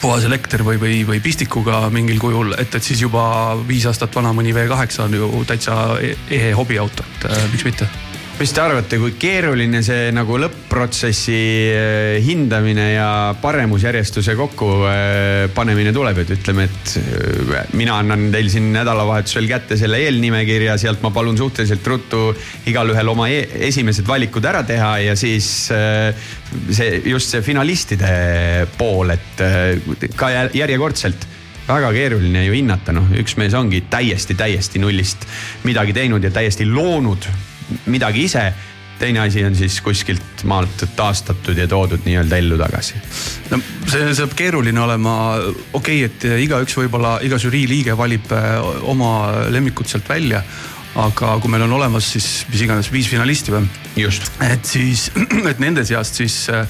Speaker 10: puhas elekter või, või, või pistikuga mingil kujul, et, et siis juba viis aastat vana mõni V8 on ju täitsa ehe hobiauto, et äh, miks mitte
Speaker 4: mis te arvate, kui keeruline see nagu lõpp-protsessi eh, hindamine ja paremusjärjestuse kokku eh, panemine tuleb, et ütleme, et eh, mina annan teil siin nädalavahetusel kätte selle eelnimekirja, sealt ma palun suhteliselt ruttu igalühel oma e esimesed valikud ära teha ja siis see just see finalistide pool, et ka jär- järjekordselt. Väga keeruline ju hinnata, noh, üks mees ongi täiesti, täiesti nullist midagi teinud ja täiesti loonud midagi ise. teine asi on siis kuskilt maalt taastatud ja toodud nii-öelda ellu tagasi.
Speaker 10: no see saab keeruline olema, okei okay,, et igaüks võib-olla, iga žürii liige valib äh, oma lemmikud sealt välja. aga kui meil on olemas siis mis iganes viis finalisti või? et siis, et nende seast siis äh,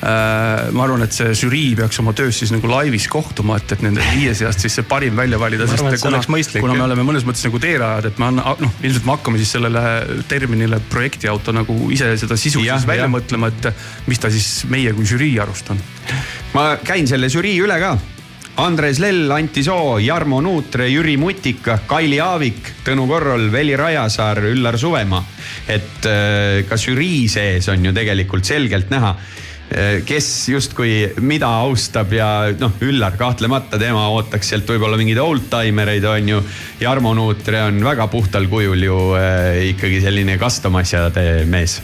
Speaker 10: ma arvan, et see žürii peaks oma töös siis nagu laivis kohtuma, et, et nende viie seast siis see parim välja valida, kuna, kuna me oleme mõnes mõttes nagu teerajad, et me anna-, noh, ilmselt me hakkame siis sellele terminile projektiauto nagu ise seda sisu
Speaker 4: Jah,
Speaker 10: siis välja
Speaker 4: jah.
Speaker 10: mõtlema, et mis ta siis meie kui žürii arust on.
Speaker 4: ma käin selle žürii üle ka. Andres Lell, Anti Soo, Jarmo Nuutre, Jüri Mutika, Kaili Aavik, Tõnu Korrol, Veli Rajasaar, Üllar Suvemaa. et äh, ka žürii sees on ju tegelikult selgelt näha, kes justkui mida austab ja noh, Üllar kahtlemata, tema ootaks sealt võib-olla mingeid oldtimereid on ju. Jarmo Nuutre on väga puhtal kujul ju äh, ikkagi selline custom asjade mees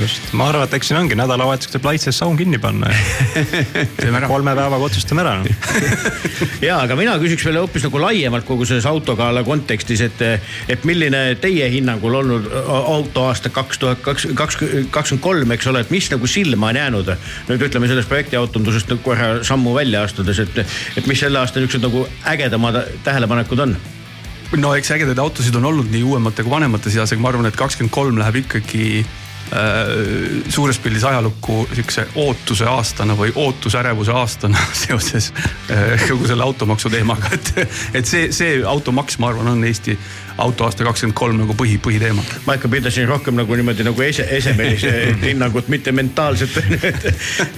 Speaker 9: just, ma arvan, et eks siin ongi nädalavahetuseks tuleb Laitses saun kinni panna ja kolme päevaga otsustame ära no..
Speaker 3: ja, aga mina küsiks veel hoopis nagu laiemalt kogu selles autogala kontekstis, et, et milline teie hinnangul olnud autoaasta kaks tuhat kaks, kaks, kakskümmend kolm, eks ole, et mis nagu silma on jäänud. nüüd ütleme sellest projektiautondusest nagu korra sammu välja astudes, et, et mis selle aasta niisugused nagu ägedamad tähelepanekud on?
Speaker 10: no eks ägedaid autosid on olnud nii uuemate kui vanemate seas, aga ma arvan, et kakskümmend kolm läheb ikkagi suures pildis ajalukku sihukese ootuse aastana või ootusärevuse aastana seoses äh, kogu selle automaksu teemaga, et, et see, see automaks, ma arvan, on Eesti autoaasta kakskümmend kolm nagu põhi, põhiteema.
Speaker 3: ma ikka pidasin rohkem nagu niimoodi nagu ese, esemelise hinnangut, mitte mentaalset. et,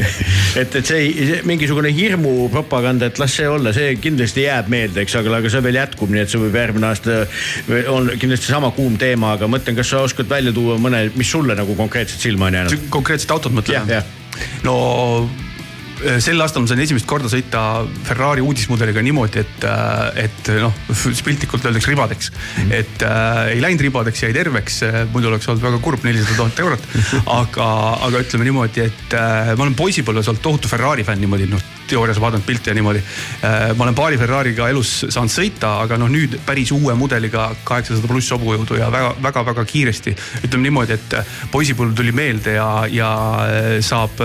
Speaker 3: et, et see, see mingisugune hirmupropaganda, et las see olla, see kindlasti jääb meelde, eks, aga, aga see veel jätkub, nii et see võib järgmine aasta on kindlasti sama kuum teema, aga mõtlen, kas sa oskad välja tuua mõne, mis sulle nagu konkreetselt silma on jäänud?
Speaker 10: konkreetset autot mõtled? no sel aastal ma sain esimest korda sõita Ferrari uudismudeliga niimoodi, et, äh, et noh, piltlikult öeldakse ribadeks mm. -hmm. et äh, ei läinud ribadeks, jäi terveks, muidu oleks olnud väga kurb, nelisada tuhat eurot. aga, aga ütleme niimoodi, et äh, ma olen poisipõlves olnud tohutu Ferrari fänn niimoodi noh teoorias vaadanud pilte ja niimoodi. ma olen paari Ferrari'ga elus saanud sõita, aga noh, nüüd päris uue mudeliga kaheksasada pluss hobujõudu ja väga-väga-väga kiiresti. ütleme niimoodi, et poisipõlv tuli meelde ja, ja saab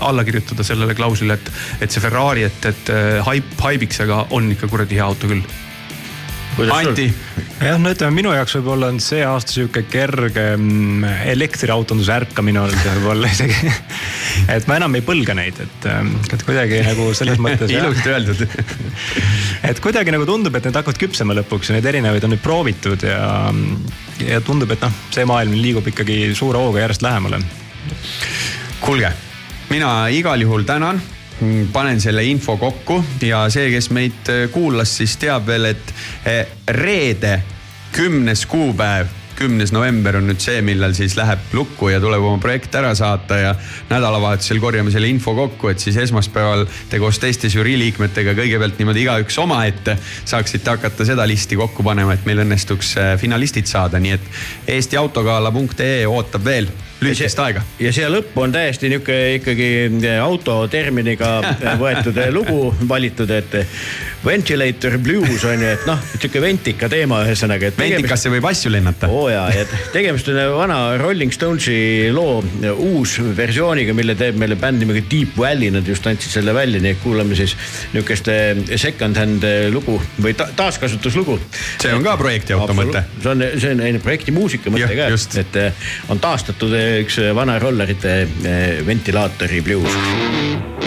Speaker 10: alla kirjutada sellele klauslile, et, et see Ferrari, et, et haip, haibiks, aga on ikka kuradi hea auto küll
Speaker 4: Anti.
Speaker 9: jah, no ütleme minu jaoks võib-olla on see aasta sihuke kerge mm, elektriautonduse ärkamine olnud võib-olla isegi. et ma enam ei põlga neid, et, et kuidagi nagu selles mõttes.
Speaker 4: ilusti öeldud.
Speaker 9: et kuidagi nagu tundub, et need hakkavad küpsema lõpuks ja neid erinevaid on nüüd proovitud ja, ja tundub, et noh, see maailm liigub ikkagi suure hooga järjest lähemale.
Speaker 4: kuulge, mina igal juhul tänan panen selle info kokku ja see, kes meid äh, kuulas, siis teab veel, et äh, reede, kümnes kuupäev kümnes november on nüüd see, millal siis läheb lukku ja tuleb oma projekt ära saata ja nädalavahetusel korjame selle info kokku, et siis esmaspäeval te koos teiste žürii liikmetega kõigepealt niimoodi igaüks omaette saaksite hakata seda listi kokku panema, et meil õnnestuks äh, finalistid saada, nii et eestiautogala.ee ootab veel lühikest aega.
Speaker 3: ja siia lõppu on täiesti nihuke ikkagi autoterminiga võetud lugu valitud, et ventilator blues on ju, et noh, sihuke ventika teema ühesõnaga.
Speaker 4: ventikasse võib asju lennata.
Speaker 3: oo jaa, ja tegemist on vana Rolling Stonesi loo uus versiooniga, mille teeb meile bänd nimega Deep Valley, nad just andsid selle välja, nii et kuulame siis nihukest second-hand lugu või ta taaskasutuslugu.
Speaker 4: see on ka projekti auto mõte.
Speaker 3: see on, see on projekti muusika mõte ka, et on taastatud üks vana rollerite eh, ventilaatori blues.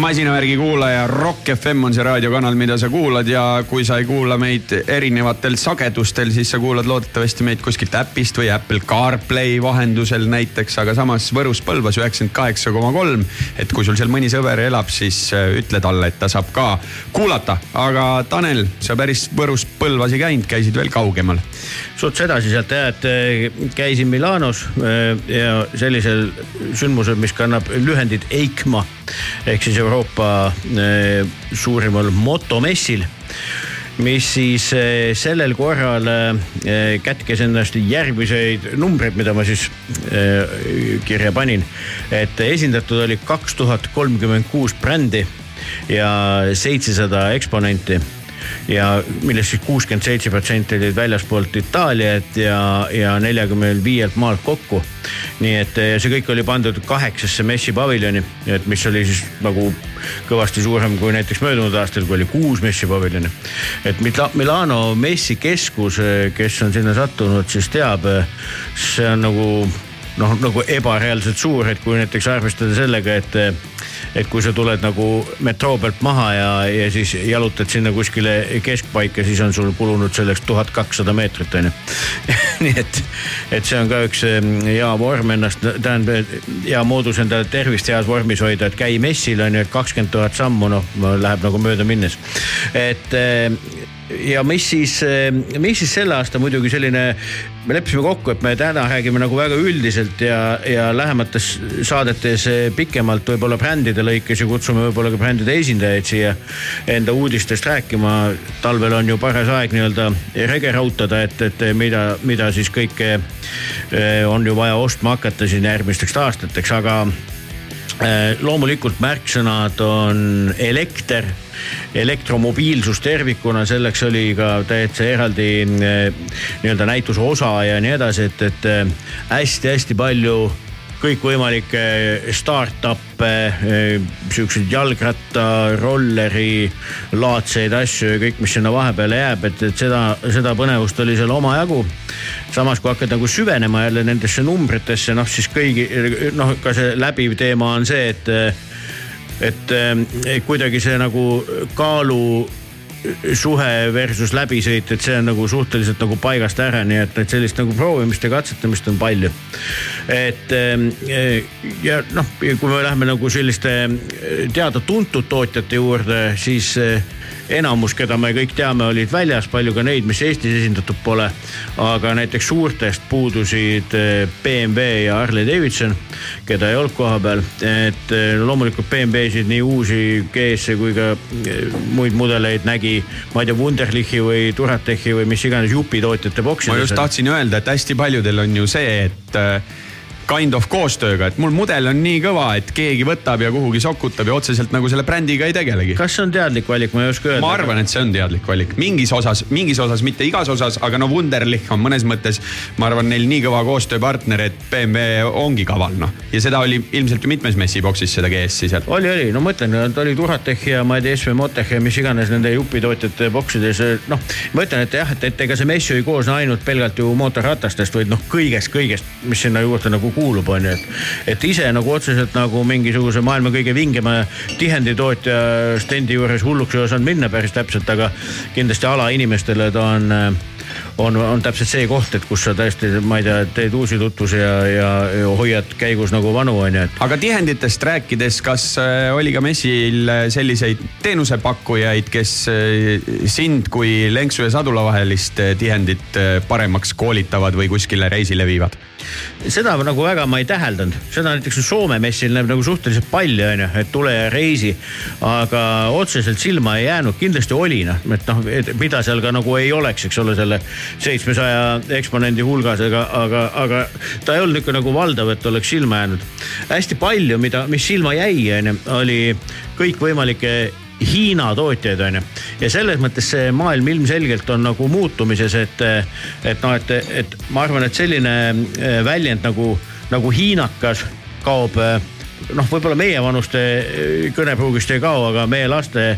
Speaker 4: Masinavärgi kuulaja, Rock FM on see raadiokanal, mida sa kuulad ja kui sa ei kuula meid erinevatel sagedustel, siis sa kuulad loodetavasti meid kuskilt äpist või Apple CarPlay vahendusel näiteks, aga samas Võrus Põlvas üheksakümmend kaheksa koma kolm. et kui sul seal mõni sõber elab, siis äh, ütle talle, et ta saab ka kuulata. aga Tanel, sa päris Võrus Põlvas ei käinud, käisid veel kaugemal.
Speaker 3: Suts edasi sealt jah, et äh, käisin Milanos äh, ja sellisel sündmusel, mis kannab lühendit EICMA ehk siis Euroopa eh, suurimal motomessil mis siis eh, sellel korral eh, kätkes endast järgmiseid numbreid, mida ma siis kirja panin. et esindatud oli kaks tuhat kolmkümmend kuus brändi ja seitsesada eksponenti ja millest siis kuuskümmend seitse protsenti olid väljaspoolt Itaaliat ja, ja neljakümnel viielt maalt kokku. nii et see kõik oli pandud kaheksasse messipaviljoni, et mis oli siis nagu kõvasti suurem kui näiteks möödunud aastal, kui oli kuus messipaviljoni. et Mila Milano messikeskus, kes on sinna sattunud, siis teab, see on nagu noh, nagu ebareaalselt suur, et kui näiteks arvestada sellega, et et kui sa tuled nagu metroo pealt maha ja, ja siis jalutad sinna kuskile keskpaika, siis on sul kulunud selleks tuhat kakssada meetrit on ju nii et, et see on ka üks hea vorm ennast, tähendab hea moodus endale tervist heas vormis hoida, et käi messil on ju, et kakskümmend tuhat sammu, noh läheb nagu mööda minnes. et ja mis siis, mis siis selle aasta muidugi selline, me leppisime kokku, et me täna räägime nagu väga üldiselt ja, ja lähemates saadetes pikemalt võib-olla brändide lõikes ja kutsume võib-olla ka brändide esindajaid siia enda uudistest rääkima. talvel on ju paras aeg nii-öelda rege rautada, et, et mida, mida siis kõike eh, on ju vaja ostma hakata siin järgmisteks aastateks, aga eh, loomulikult märksõnad on elekter elektromobiilsus tervikuna, selleks oli ka täitsa eraldi eh, nii-öelda näituse osa ja nii edasi, et, et hästi-hästi palju kõikvõimalikke startup'e, eh, siukseid jalgratta, rolleri laadseid asju ja kõik, mis sinna vahepeale jääb, et, et seda, seda põnevust oli seal omajagu. samas, kui hakkad nagu süvenema jälle nendesse numbritesse, noh siis kõigi, noh ka see läbiv teema on see, et et eh, kuidagi see nagu kaalu suhe versus läbisõit, et see on nagu suhteliselt nagu paigast ära, nii et, et sellist nagu proovimist ja katsetamist on palju. et eh, ja noh, kui me läheme nagu selliste teada-tuntud tootjate juurde, siis enamus, keda me kõik teame, olid väljas, palju ka neid, mis Eestis esindatud pole. aga näiteks suurtest puudusid eh, BMW ja Harley Davidson, keda ei olnud kohapeal. et eh, loomulikult BMW-sid nii uusi GS-e kui ka eh, muid mudeleid nägi, ma ei tea, Wunderlichi või Duratechi või mis iganes jupitootjate boksides.
Speaker 4: ma just tahtsin öelda, et hästi paljudel on ju see, et kind of koostööga, et mul mudel on nii kõva, et keegi võtab ja kuhugi sokutab ja otseselt nagu selle brändiga ei tegelegi.
Speaker 3: kas see on teadlik valik, ma ei oska öelda.
Speaker 4: ma arvan, et see on teadlik valik, mingis osas, mingis osas, mitte igas osas, aga no Wunderlich on mõnes mõttes, ma arvan, neil nii kõva koostööpartner, et BMW ongi kaval noh. ja seda oli ilmselt ju mitmes messiboksis seda GS-i seal.
Speaker 3: oli, oli, no ma ütlen, ta oli Duratech ja ma ei tea, SV Motech ja mis iganes nende jupitootjate boksides. noh, ma ütlen, et jah, et, et ega see mess ju ei koosne ainult pelgalt ju mootorratastest, vaid noh, kõigest, kõigest, mis sinna juurde nagu kuulub, on ju, et. et ise nagu otseselt nagu mingisuguse maailma kõige vingema tihenditootja stendi juures hulluks ei osanud minna päris täpselt, aga kindlasti alainimestele ta on on, on täpselt see koht, et kus sa tõesti, ma ei tea, teed uusi tutvusi ja, ja, ja hoiad käigus nagu vanu, on ju, et.
Speaker 4: aga tihenditest rääkides, kas äh, oli ka messil selliseid teenusepakkujaid, kes äh, sind kui Lenksu ja Sadula vahelist äh, tihendit paremaks koolitavad või kuskile reisile viivad?
Speaker 3: seda nagu väga ma ei täheldanud, seda näiteks Soome messil näeb nagu suhteliselt palju, on ju, et tule ja reisi. aga otseselt silma ei jäänud, kindlasti oli noh, et noh, mida seal ka nagu ei oleks, eks ole, selle seitsmesaja eksponendi hulgas, aga, aga, aga ta ei olnud niisugune nagu valdav, et oleks silma jäänud. hästi palju, mida, mis silma jäi, on ju, oli kõikvõimalikke Hiina tootjaid, on ju. ja selles mõttes see maailm ilmselgelt on nagu muutumises, et, et noh, et, et ma arvan, et selline väljend nagu, nagu hiinakas kaob noh, võib-olla meievanuste eh, kõnepruugist ei kao, aga meie laste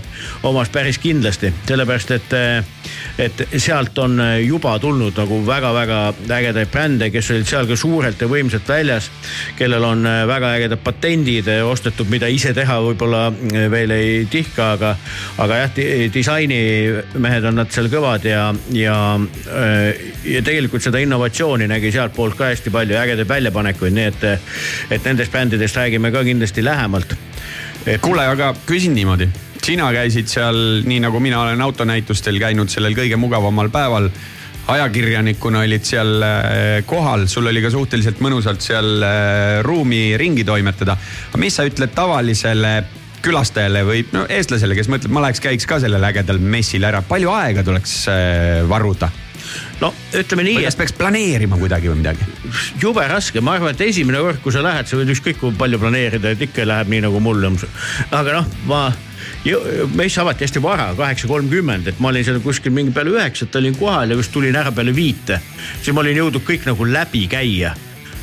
Speaker 3: omas päris kindlasti, sellepärast et, et sealt on juba tulnud nagu väga-väga ägedaid brände, kes olid seal ka suurelt ja võimsalt väljas, kellel on eh, väga ägedad patendid eh, ostetud, mida ise teha võib-olla eh, veel ei tihka, aga, aga jah, disainimehed on nad seal kõvad ja, ja, ja tegelikult seda innovatsiooni nägi sealtpoolt ka hästi palju, ägedaid väljapanekuid, nii et, et nendest brändidest räägime ka kindlasti lähemalt.
Speaker 4: kuule, aga küsin niimoodi, sina käisid seal nii nagu mina olen autonäitustel käinud sellel kõige mugavamal päeval ajakirjanikuna olid seal äh, kohal, sul oli ka suhteliselt mõnusalt seal äh, ruumi ringi toimetada. mis sa ütled tavalisele külastajale või no eestlasele, kes mõtleb, ma läheks, käiks ka sellel ägedal messil ära, palju aega tuleks äh, varuda?
Speaker 3: No ütleme nii,
Speaker 4: kas peaks planeerima kuidagi või midagi?
Speaker 3: jube raske, ma arvan, et esimene kord, kui sa lähed, sa võid ükskõik kui palju planeerida, et ikka läheb nii nagu mul. aga noh, ma, mess avati hästi vara, kaheksa kolmkümmend, et ma olin seal kuskil mingi peale üheksat olin kohal ja just tulin ära peale viite. siis ma olin jõudnud kõik nagu läbi käia.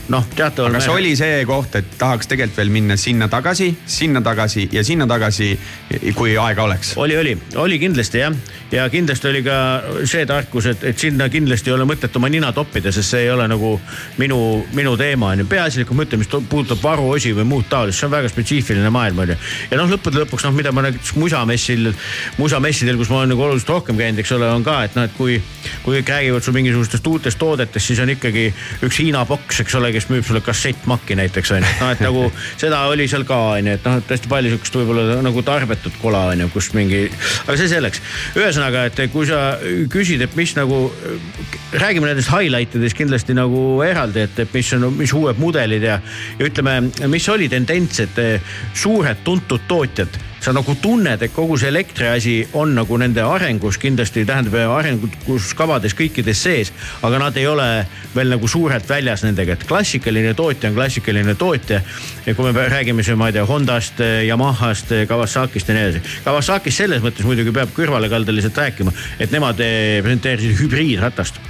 Speaker 3: noh, teataval
Speaker 4: aga kas oli see koht, et tahaks tegelikult veel minna sinna tagasi, sinna tagasi ja sinna tagasi, kui aega oleks?
Speaker 3: oli, oli, oli kindlasti jah, ja kindlasti oli ka see tarkus, et, et sinna kindlasti ei ole mõtet oma nina toppida, sest see ei ole nagu minu, minu teema on ju. peaasjalikult ma ütlen, mis puudutab varuosi või muud taolist, see on väga spetsiifiline maailm on ju. ja noh, lõppude lõpuks noh, mida ma näiteks musamessil, musamessidel, kus ma olen nagu oluliselt rohkem käinud, eks ole, on ka, et noh, et kui, kui kõik räägivad sul mingisugustest uutest toodetest, siis on ikkagi üks Hiina boks, eks ole, kes müüb sulle kassettmakki näiteks on ju, noh et nagu seda oli seal ka on ju, et noh, et hästi palju sihukest võib-olla nagu tarbetut kola on ju, kus mingi, aga see selleks. ühesõnaga, et kui sa küsid, et mis nagu, räägime nendest highlight idest kindlasti nagu eraldi, et, et mis on, mis uued mudelid ja, ja ütleme, mis oli tendents, et suured tuntud tootjad sa nagu tunned, et kogu see elektriasi on nagu nende arengus kindlasti tähendab arenguskavades kõikides sees, aga nad ei ole veel nagu suurelt väljas nendega, et klassikaline tootja on klassikaline tootja. ja kui me räägime siin, ma ei tea, Hondast, Yamahast, Kawasakist ja nii edasi. Kawasakist selles mõttes muidugi peab kõrvalekaldeliselt rääkima, et nemad presenteerisid hübriidratast.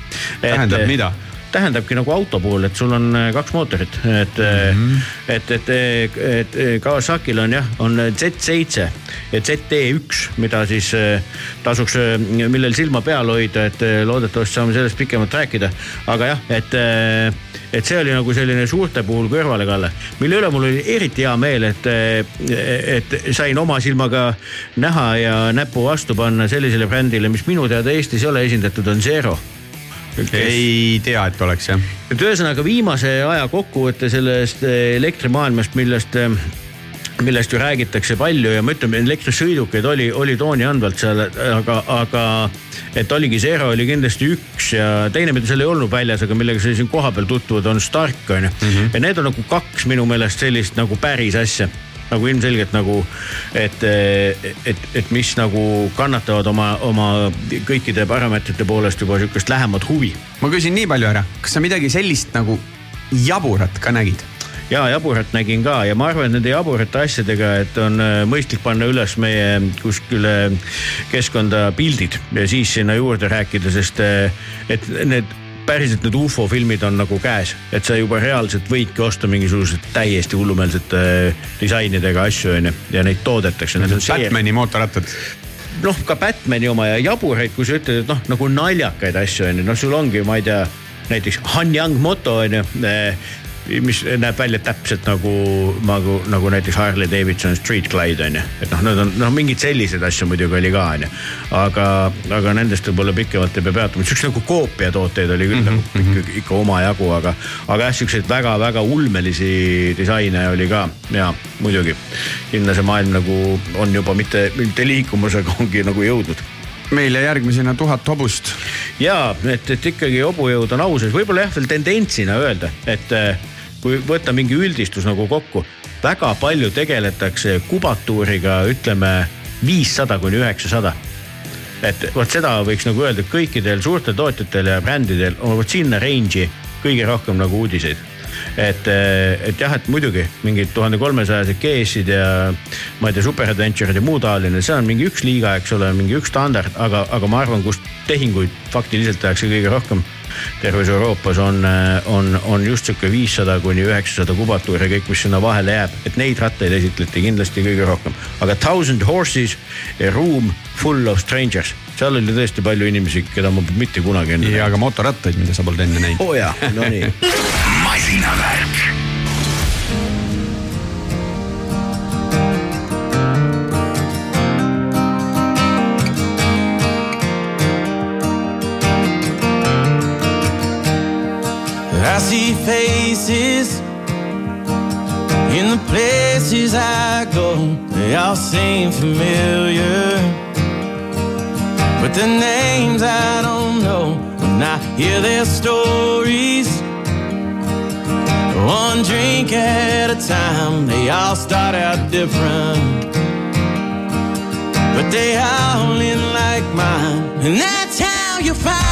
Speaker 4: Tähendab, mida?
Speaker 3: Tähendabki nagu auto puhul, et sul on äh, kaks mootorit, et mm, -hmm. et, et, et, et Kawasakil on jah, on Z7 ja ZT1, mida siis äh, tasuks, millel silma peal hoida, et äh, loodetavasti saame sellest pikemalt rääkida. aga jah, et, et see oli nagu selline suurte puhul kõrvalekalle, mille üle mul oli eriti hea meel, et, et sain oma silmaga näha ja näpu vastu panna sellisele brändile, mis minu teada Eestis ei ole esindatud, on Zero
Speaker 4: ei tea, et oleks jah.
Speaker 3: et ühesõnaga viimase aja kokkuvõte sellest eh, elektrimaailmast, millest, millest ju räägitakse palju ja ma ütlen, elektrisõidukeid oli, oli tooni andvalt seal, aga, aga et oligi Zero oli kindlasti üks ja teine, mida seal ei olnud väljas, aga millega sa siin kohapeal tutvunud, on Stark on ju. ja need on nagu kaks minu meelest sellist nagu päris asja nagu ilmselgelt nagu, et, et, et mis nagu kannatavad oma, oma kõikide parameetrite poolest juba sihukest lähemat huvi
Speaker 4: ma küsin nii palju ära, kas sa midagi sellist nagu jaburat ka nägid?
Speaker 3: ja jaburat nägin ka ja ma arvan, et nende jaburate asjadega, et on äh, mõistlik panna üles meie kuskile keskkonda pildid ja siis sinna juurde rääkida, sest äh, et need päriselt need ufo filmid on nagu käes, et sa juba reaalselt võidki osta mingisuguseid täiesti hullumeelsete äh, disainidega asju onju ja neid toodetakse.
Speaker 4: Batman'i mootorrattad
Speaker 3: noh, ka Batman'i oma ja jaburaid, kui sa ütled, et noh, nagu naljakaid asju on ju, noh, sul ongi, ma ei tea, näiteks Han Young moto on ju mis näeb välja täpselt nagu, nagu, nagu näiteks Harley Davidson Street Glide on ju, et noh, need on noh, mingeid selliseid asju muidugi oli ka on ju. aga, aga nendest võib-olla pikemalt ei pea peatuma, siukseid nagu koopiatooteid oli küll mm -hmm. nagu ikka, ikka omajagu, aga, aga jah, siukseid väga-väga ulmelisi disaine oli ka ja muidugi. sinna see maailm nagu on juba mitte, mitte liikumas, aga ongi nagu jõudnud
Speaker 4: meile järgmisena tuhat hobust.
Speaker 3: ja et, et ikkagi hobujõud on au sees, võib-olla jah, veel tendentsina öelda, et kui võtta mingi üldistus nagu kokku, väga palju tegeletakse kubatuuriga, ütleme viissada kuni üheksasada et vot seda võiks nagu öelda, kõikidel suurtel tootjatel ja brändidel on vot sinna range'i kõige rohkem nagu uudiseid. et, et jah, et muidugi mingid tuhande kolmesajased case'id ja ma ei tea, super adventure'id ja muu taoline, see on mingi üks liiga, eks ole, mingi üks standard, aga, aga ma arvan, kus tehinguid faktiliselt tehakse kõige rohkem, terves Euroopas on, on, on just sihuke viissada kuni üheksasada kubatuuri ja kõik, mis sinna vahele jääb, et neid rattaid esitleti kindlasti kõige rohkem. aga Thousand Horses, A Room Full of Strangers, seal oli tõesti palju inimesi, keda ma mitte kunagi enne.
Speaker 4: ja ka motorattaid, mida sa polnud enne näinud.
Speaker 3: oo jaa, no nii.
Speaker 1: masinavärk.
Speaker 11: In the places I go. They all seem familiar, but the names I don't know. When I hear their stories, one drink at a time, they all start out different, but they all end like mine, and that's how you find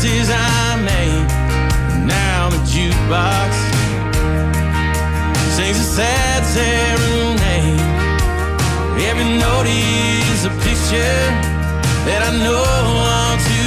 Speaker 11: choices I made. Now the jukebox sings a sad serenade. Every note is a picture that I know too well.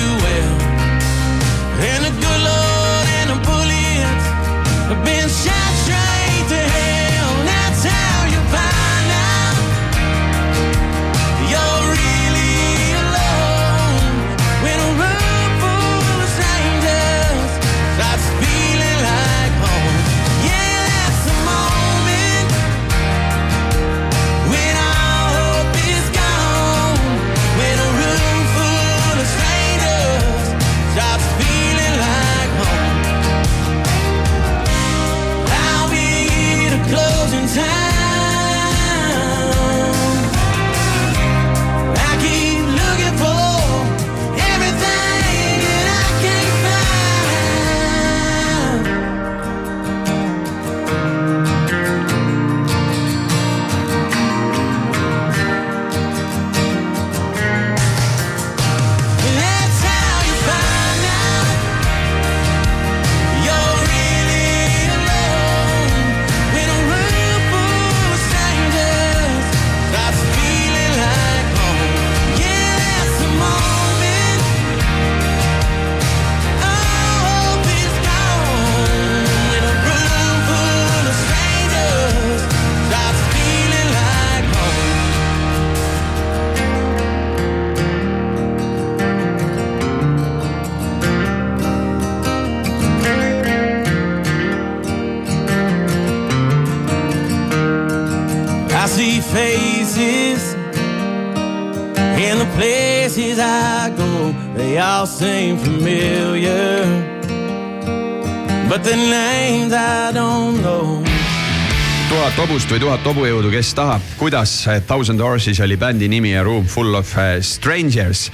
Speaker 4: Või tuhat hobujõudu, kes tahab, kuidas Thousand Horses oli bändi nimi ja Room Full of eh, Strangers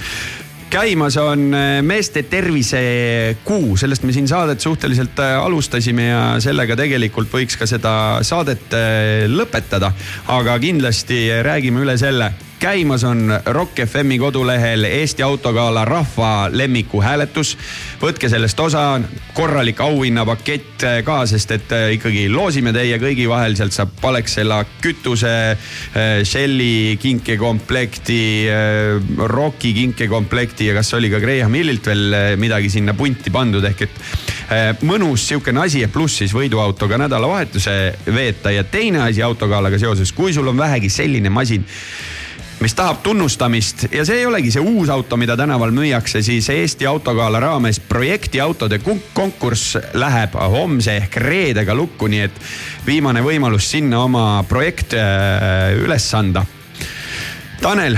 Speaker 4: käimas on eh, meeste tervisekuu, sellest me siin saadet suhteliselt eh, alustasime ja sellega tegelikult võiks ka seda saadet eh, lõpetada. aga kindlasti räägime üle selle käimas on Rock FM-i kodulehel Eesti Autogala rahva lemmiku hääletus. võtke sellest osa, korralik auhinnapakett ka, sest et äh, ikkagi loosime teie kõigi vahel, sealt saab Palexela kütuse, Shelly kinkekomplekti, Rocki kinkekomplekti ja kas oli ka Graham Hillilt veel midagi sinna punti pandud, ehk et mõnus sihukene asi, et pluss siis võiduautoga nädalavahetuse veeta ja teine asi autogalaga seoses, kui sul on vähegi selline masin mis tahab tunnustamist ja see ei olegi see uus auto, mida tänaval müüakse, siis Eesti Autogala raames projektiautode kon- konkurss läheb homse ehk reedega lukku, nii et viimane võimalus sinna oma projekt äh, üles anda Tanel,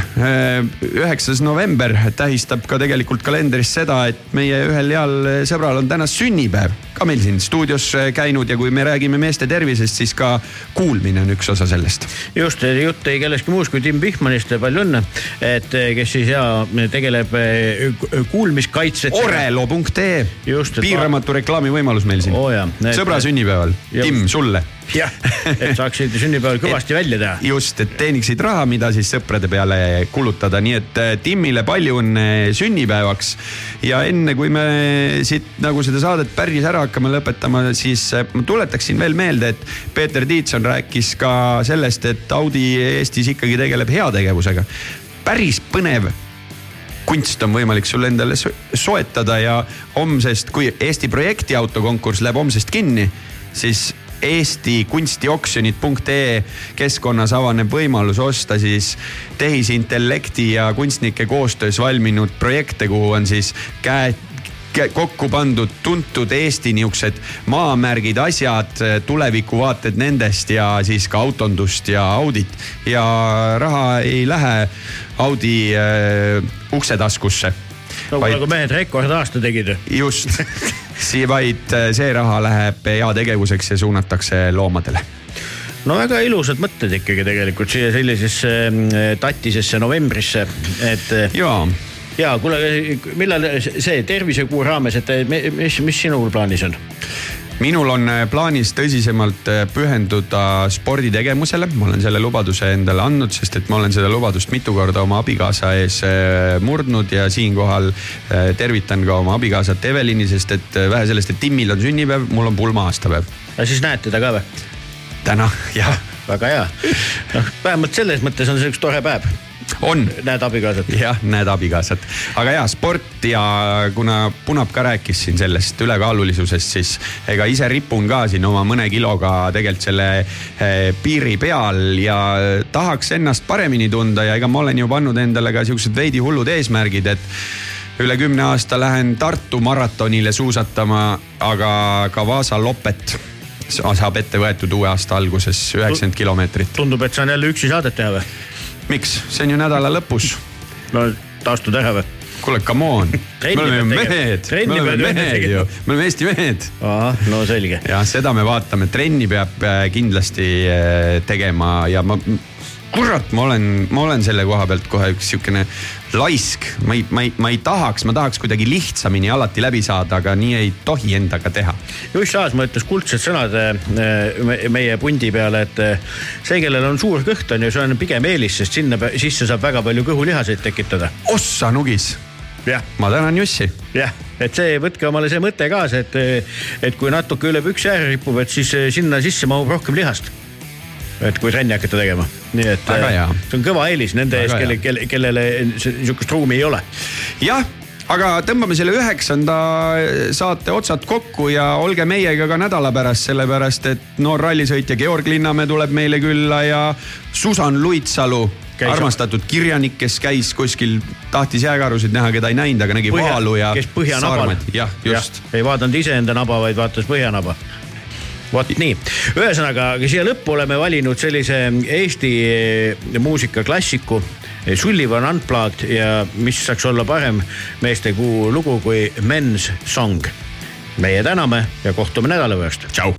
Speaker 4: üheksas november tähistab ka tegelikult kalendris seda, et meie ühel heal sõbral on täna sünnipäev. Ka meil siin stuudios äh, käinud ja kui me räägime meeste tervisest, siis ka kuulmine on üks osa sellest.
Speaker 3: just, jutt ei kellestki muust kui Tim Pihmanist, palju õnne, et kes siis ja tegeleb kuulmiskaitset.
Speaker 4: orelo.ee, piiramatu reklaamivõimalus meil siin
Speaker 3: oh,.
Speaker 4: sõbra sünnipäeval, Tim, sulle
Speaker 3: jah, et saaksid sünnipäeval kõvasti välja teha.
Speaker 4: just, et teeniksid raha, mida siis sõprade peale kulutada, nii et Timmile palju õnne sünnipäevaks. ja enne kui me siit nagu seda saadet päris ära hakkame lõpetama, siis ma tuletaksin veel meelde, et Peeter Tiitson rääkis ka sellest, et Audi Eestis ikkagi tegeleb heategevusega. päris põnev kunst on võimalik sul endale soetada ja homsest, kui Eesti projektiauto konkurss läheb homsest kinni, siis Eesti kunstioksjonid.ee keskkonnas avaneb võimalus osta siis tehisintellekti ja kunstnike koostöös valminud projekte, kuhu on siis käed kokku pandud tuntud Eesti niuksed maamärgid, asjad, tulevikuvaated nendest ja siis ka autondust ja Audit. ja raha ei lähe Audi äh, uksetaskusse.
Speaker 3: nagu vaid... mehed rekordaasta tegid.
Speaker 4: just vaid äh, see raha läheb heategevuseks ja suunatakse loomadele
Speaker 3: no väga ilusad mõtted ikkagi tegelikult siia sellisesse äh, tatisesse novembrisse, et.
Speaker 4: jaa
Speaker 3: ja kuule, millal see tervisekuu raames, et mis, mis sinul plaanis on?
Speaker 4: minul on äh, plaanis tõsisemalt äh, pühenduda sporditegemusele, ma olen selle lubaduse endale andnud, sest et ma olen seda lubadust mitu korda oma abikaasa ees äh, murdnud ja siinkohal tervitan ka oma abikaasat Evelini, sest et vähe sellest, et Timmil on sünnipäev, mul on pulma aastapäev.
Speaker 3: ja siis näed teda ka või?
Speaker 4: täna, jah.
Speaker 3: väga hea, noh vähemalt selles mõttes on see üks tore päev
Speaker 4: on.
Speaker 3: näed abikaasat.
Speaker 4: jah, näed abikaasat, aga ja sport ja kuna Punab ka rääkis siin sellest ülekaalulisusest, siis ega ise ripun ka siin oma mõne kiloga tegelikult selle eh, piiri peal ja tahaks ennast paremini tunda ja ega ma olen ju pannud endale ka siuksed veidi hullud eesmärgid, et üle kümne aasta lähen Tartu maratonile suusatama, aga ka Vaasa lopet saab ette võetud uue aasta alguses üheksakümmend kilomeetrit.
Speaker 3: tundub, et saan jälle üksi saadet teha või?
Speaker 4: Miks, see on ju nädala lõpus.
Speaker 3: no taastud ära või?
Speaker 4: kuule, come on. me oleme mehed, me oleme mehed ju, me oleme Eesti mehed.
Speaker 3: no selge.
Speaker 4: jah, seda me vaatame, trenni peab äh, kindlasti äh, tegema ja ma kurat, ma olen, ma olen selle koha pealt kohe üks sihukene laisk, ma ei, ma ei, ma ei tahaks, ma tahaks kuidagi lihtsamini alati läbi saada, aga nii ei tohi endaga teha.
Speaker 3: Juss Aasma ütles kuldsed sõnad äh, meie pundi peale, et äh, see, kellel on suur kõht, on ju, see on pigem eelis, sest sinna sisse saab väga palju kõhulihaseid tekitada.
Speaker 4: ossa nugis. ma tänan Jussi.
Speaker 3: jah et see, võtke omale see mõte kaasa, et, et kui natuke üle püksi ääre ripub, et siis sinna sisse mahub rohkem lihast et kui trenni hakata tegema. nii et äh, see on kõva eelis nende ees, kelle, kelle, kellele sihukest ruumi ei ole.
Speaker 4: jah aga tõmbame selle üheksanda saate otsad kokku ja olge meiega ka nädala pärast, sellepärast et noor rallisõitja Georg Linnamäe tuleb meile külla ja Susan Luitsalu käis armastatud kirjanik, kes käis kuskil, tahtis jääkarusid näha, keda ei näinud, aga nägi Põhja, Vaalu ja.
Speaker 3: kes Põhjanabal.
Speaker 4: jah, just
Speaker 3: ja,. ei vaadanud iseenda naba, vaid vaatas Põhjanaba vot nii, ühesõnaga siia lõppu oleme valinud sellise Eesti muusikaklassiku. Sullivan Unplugged ja mis saaks olla parem meestekuu lugu kui Men's Song. meie täname ja kohtume nädala pärast, tšau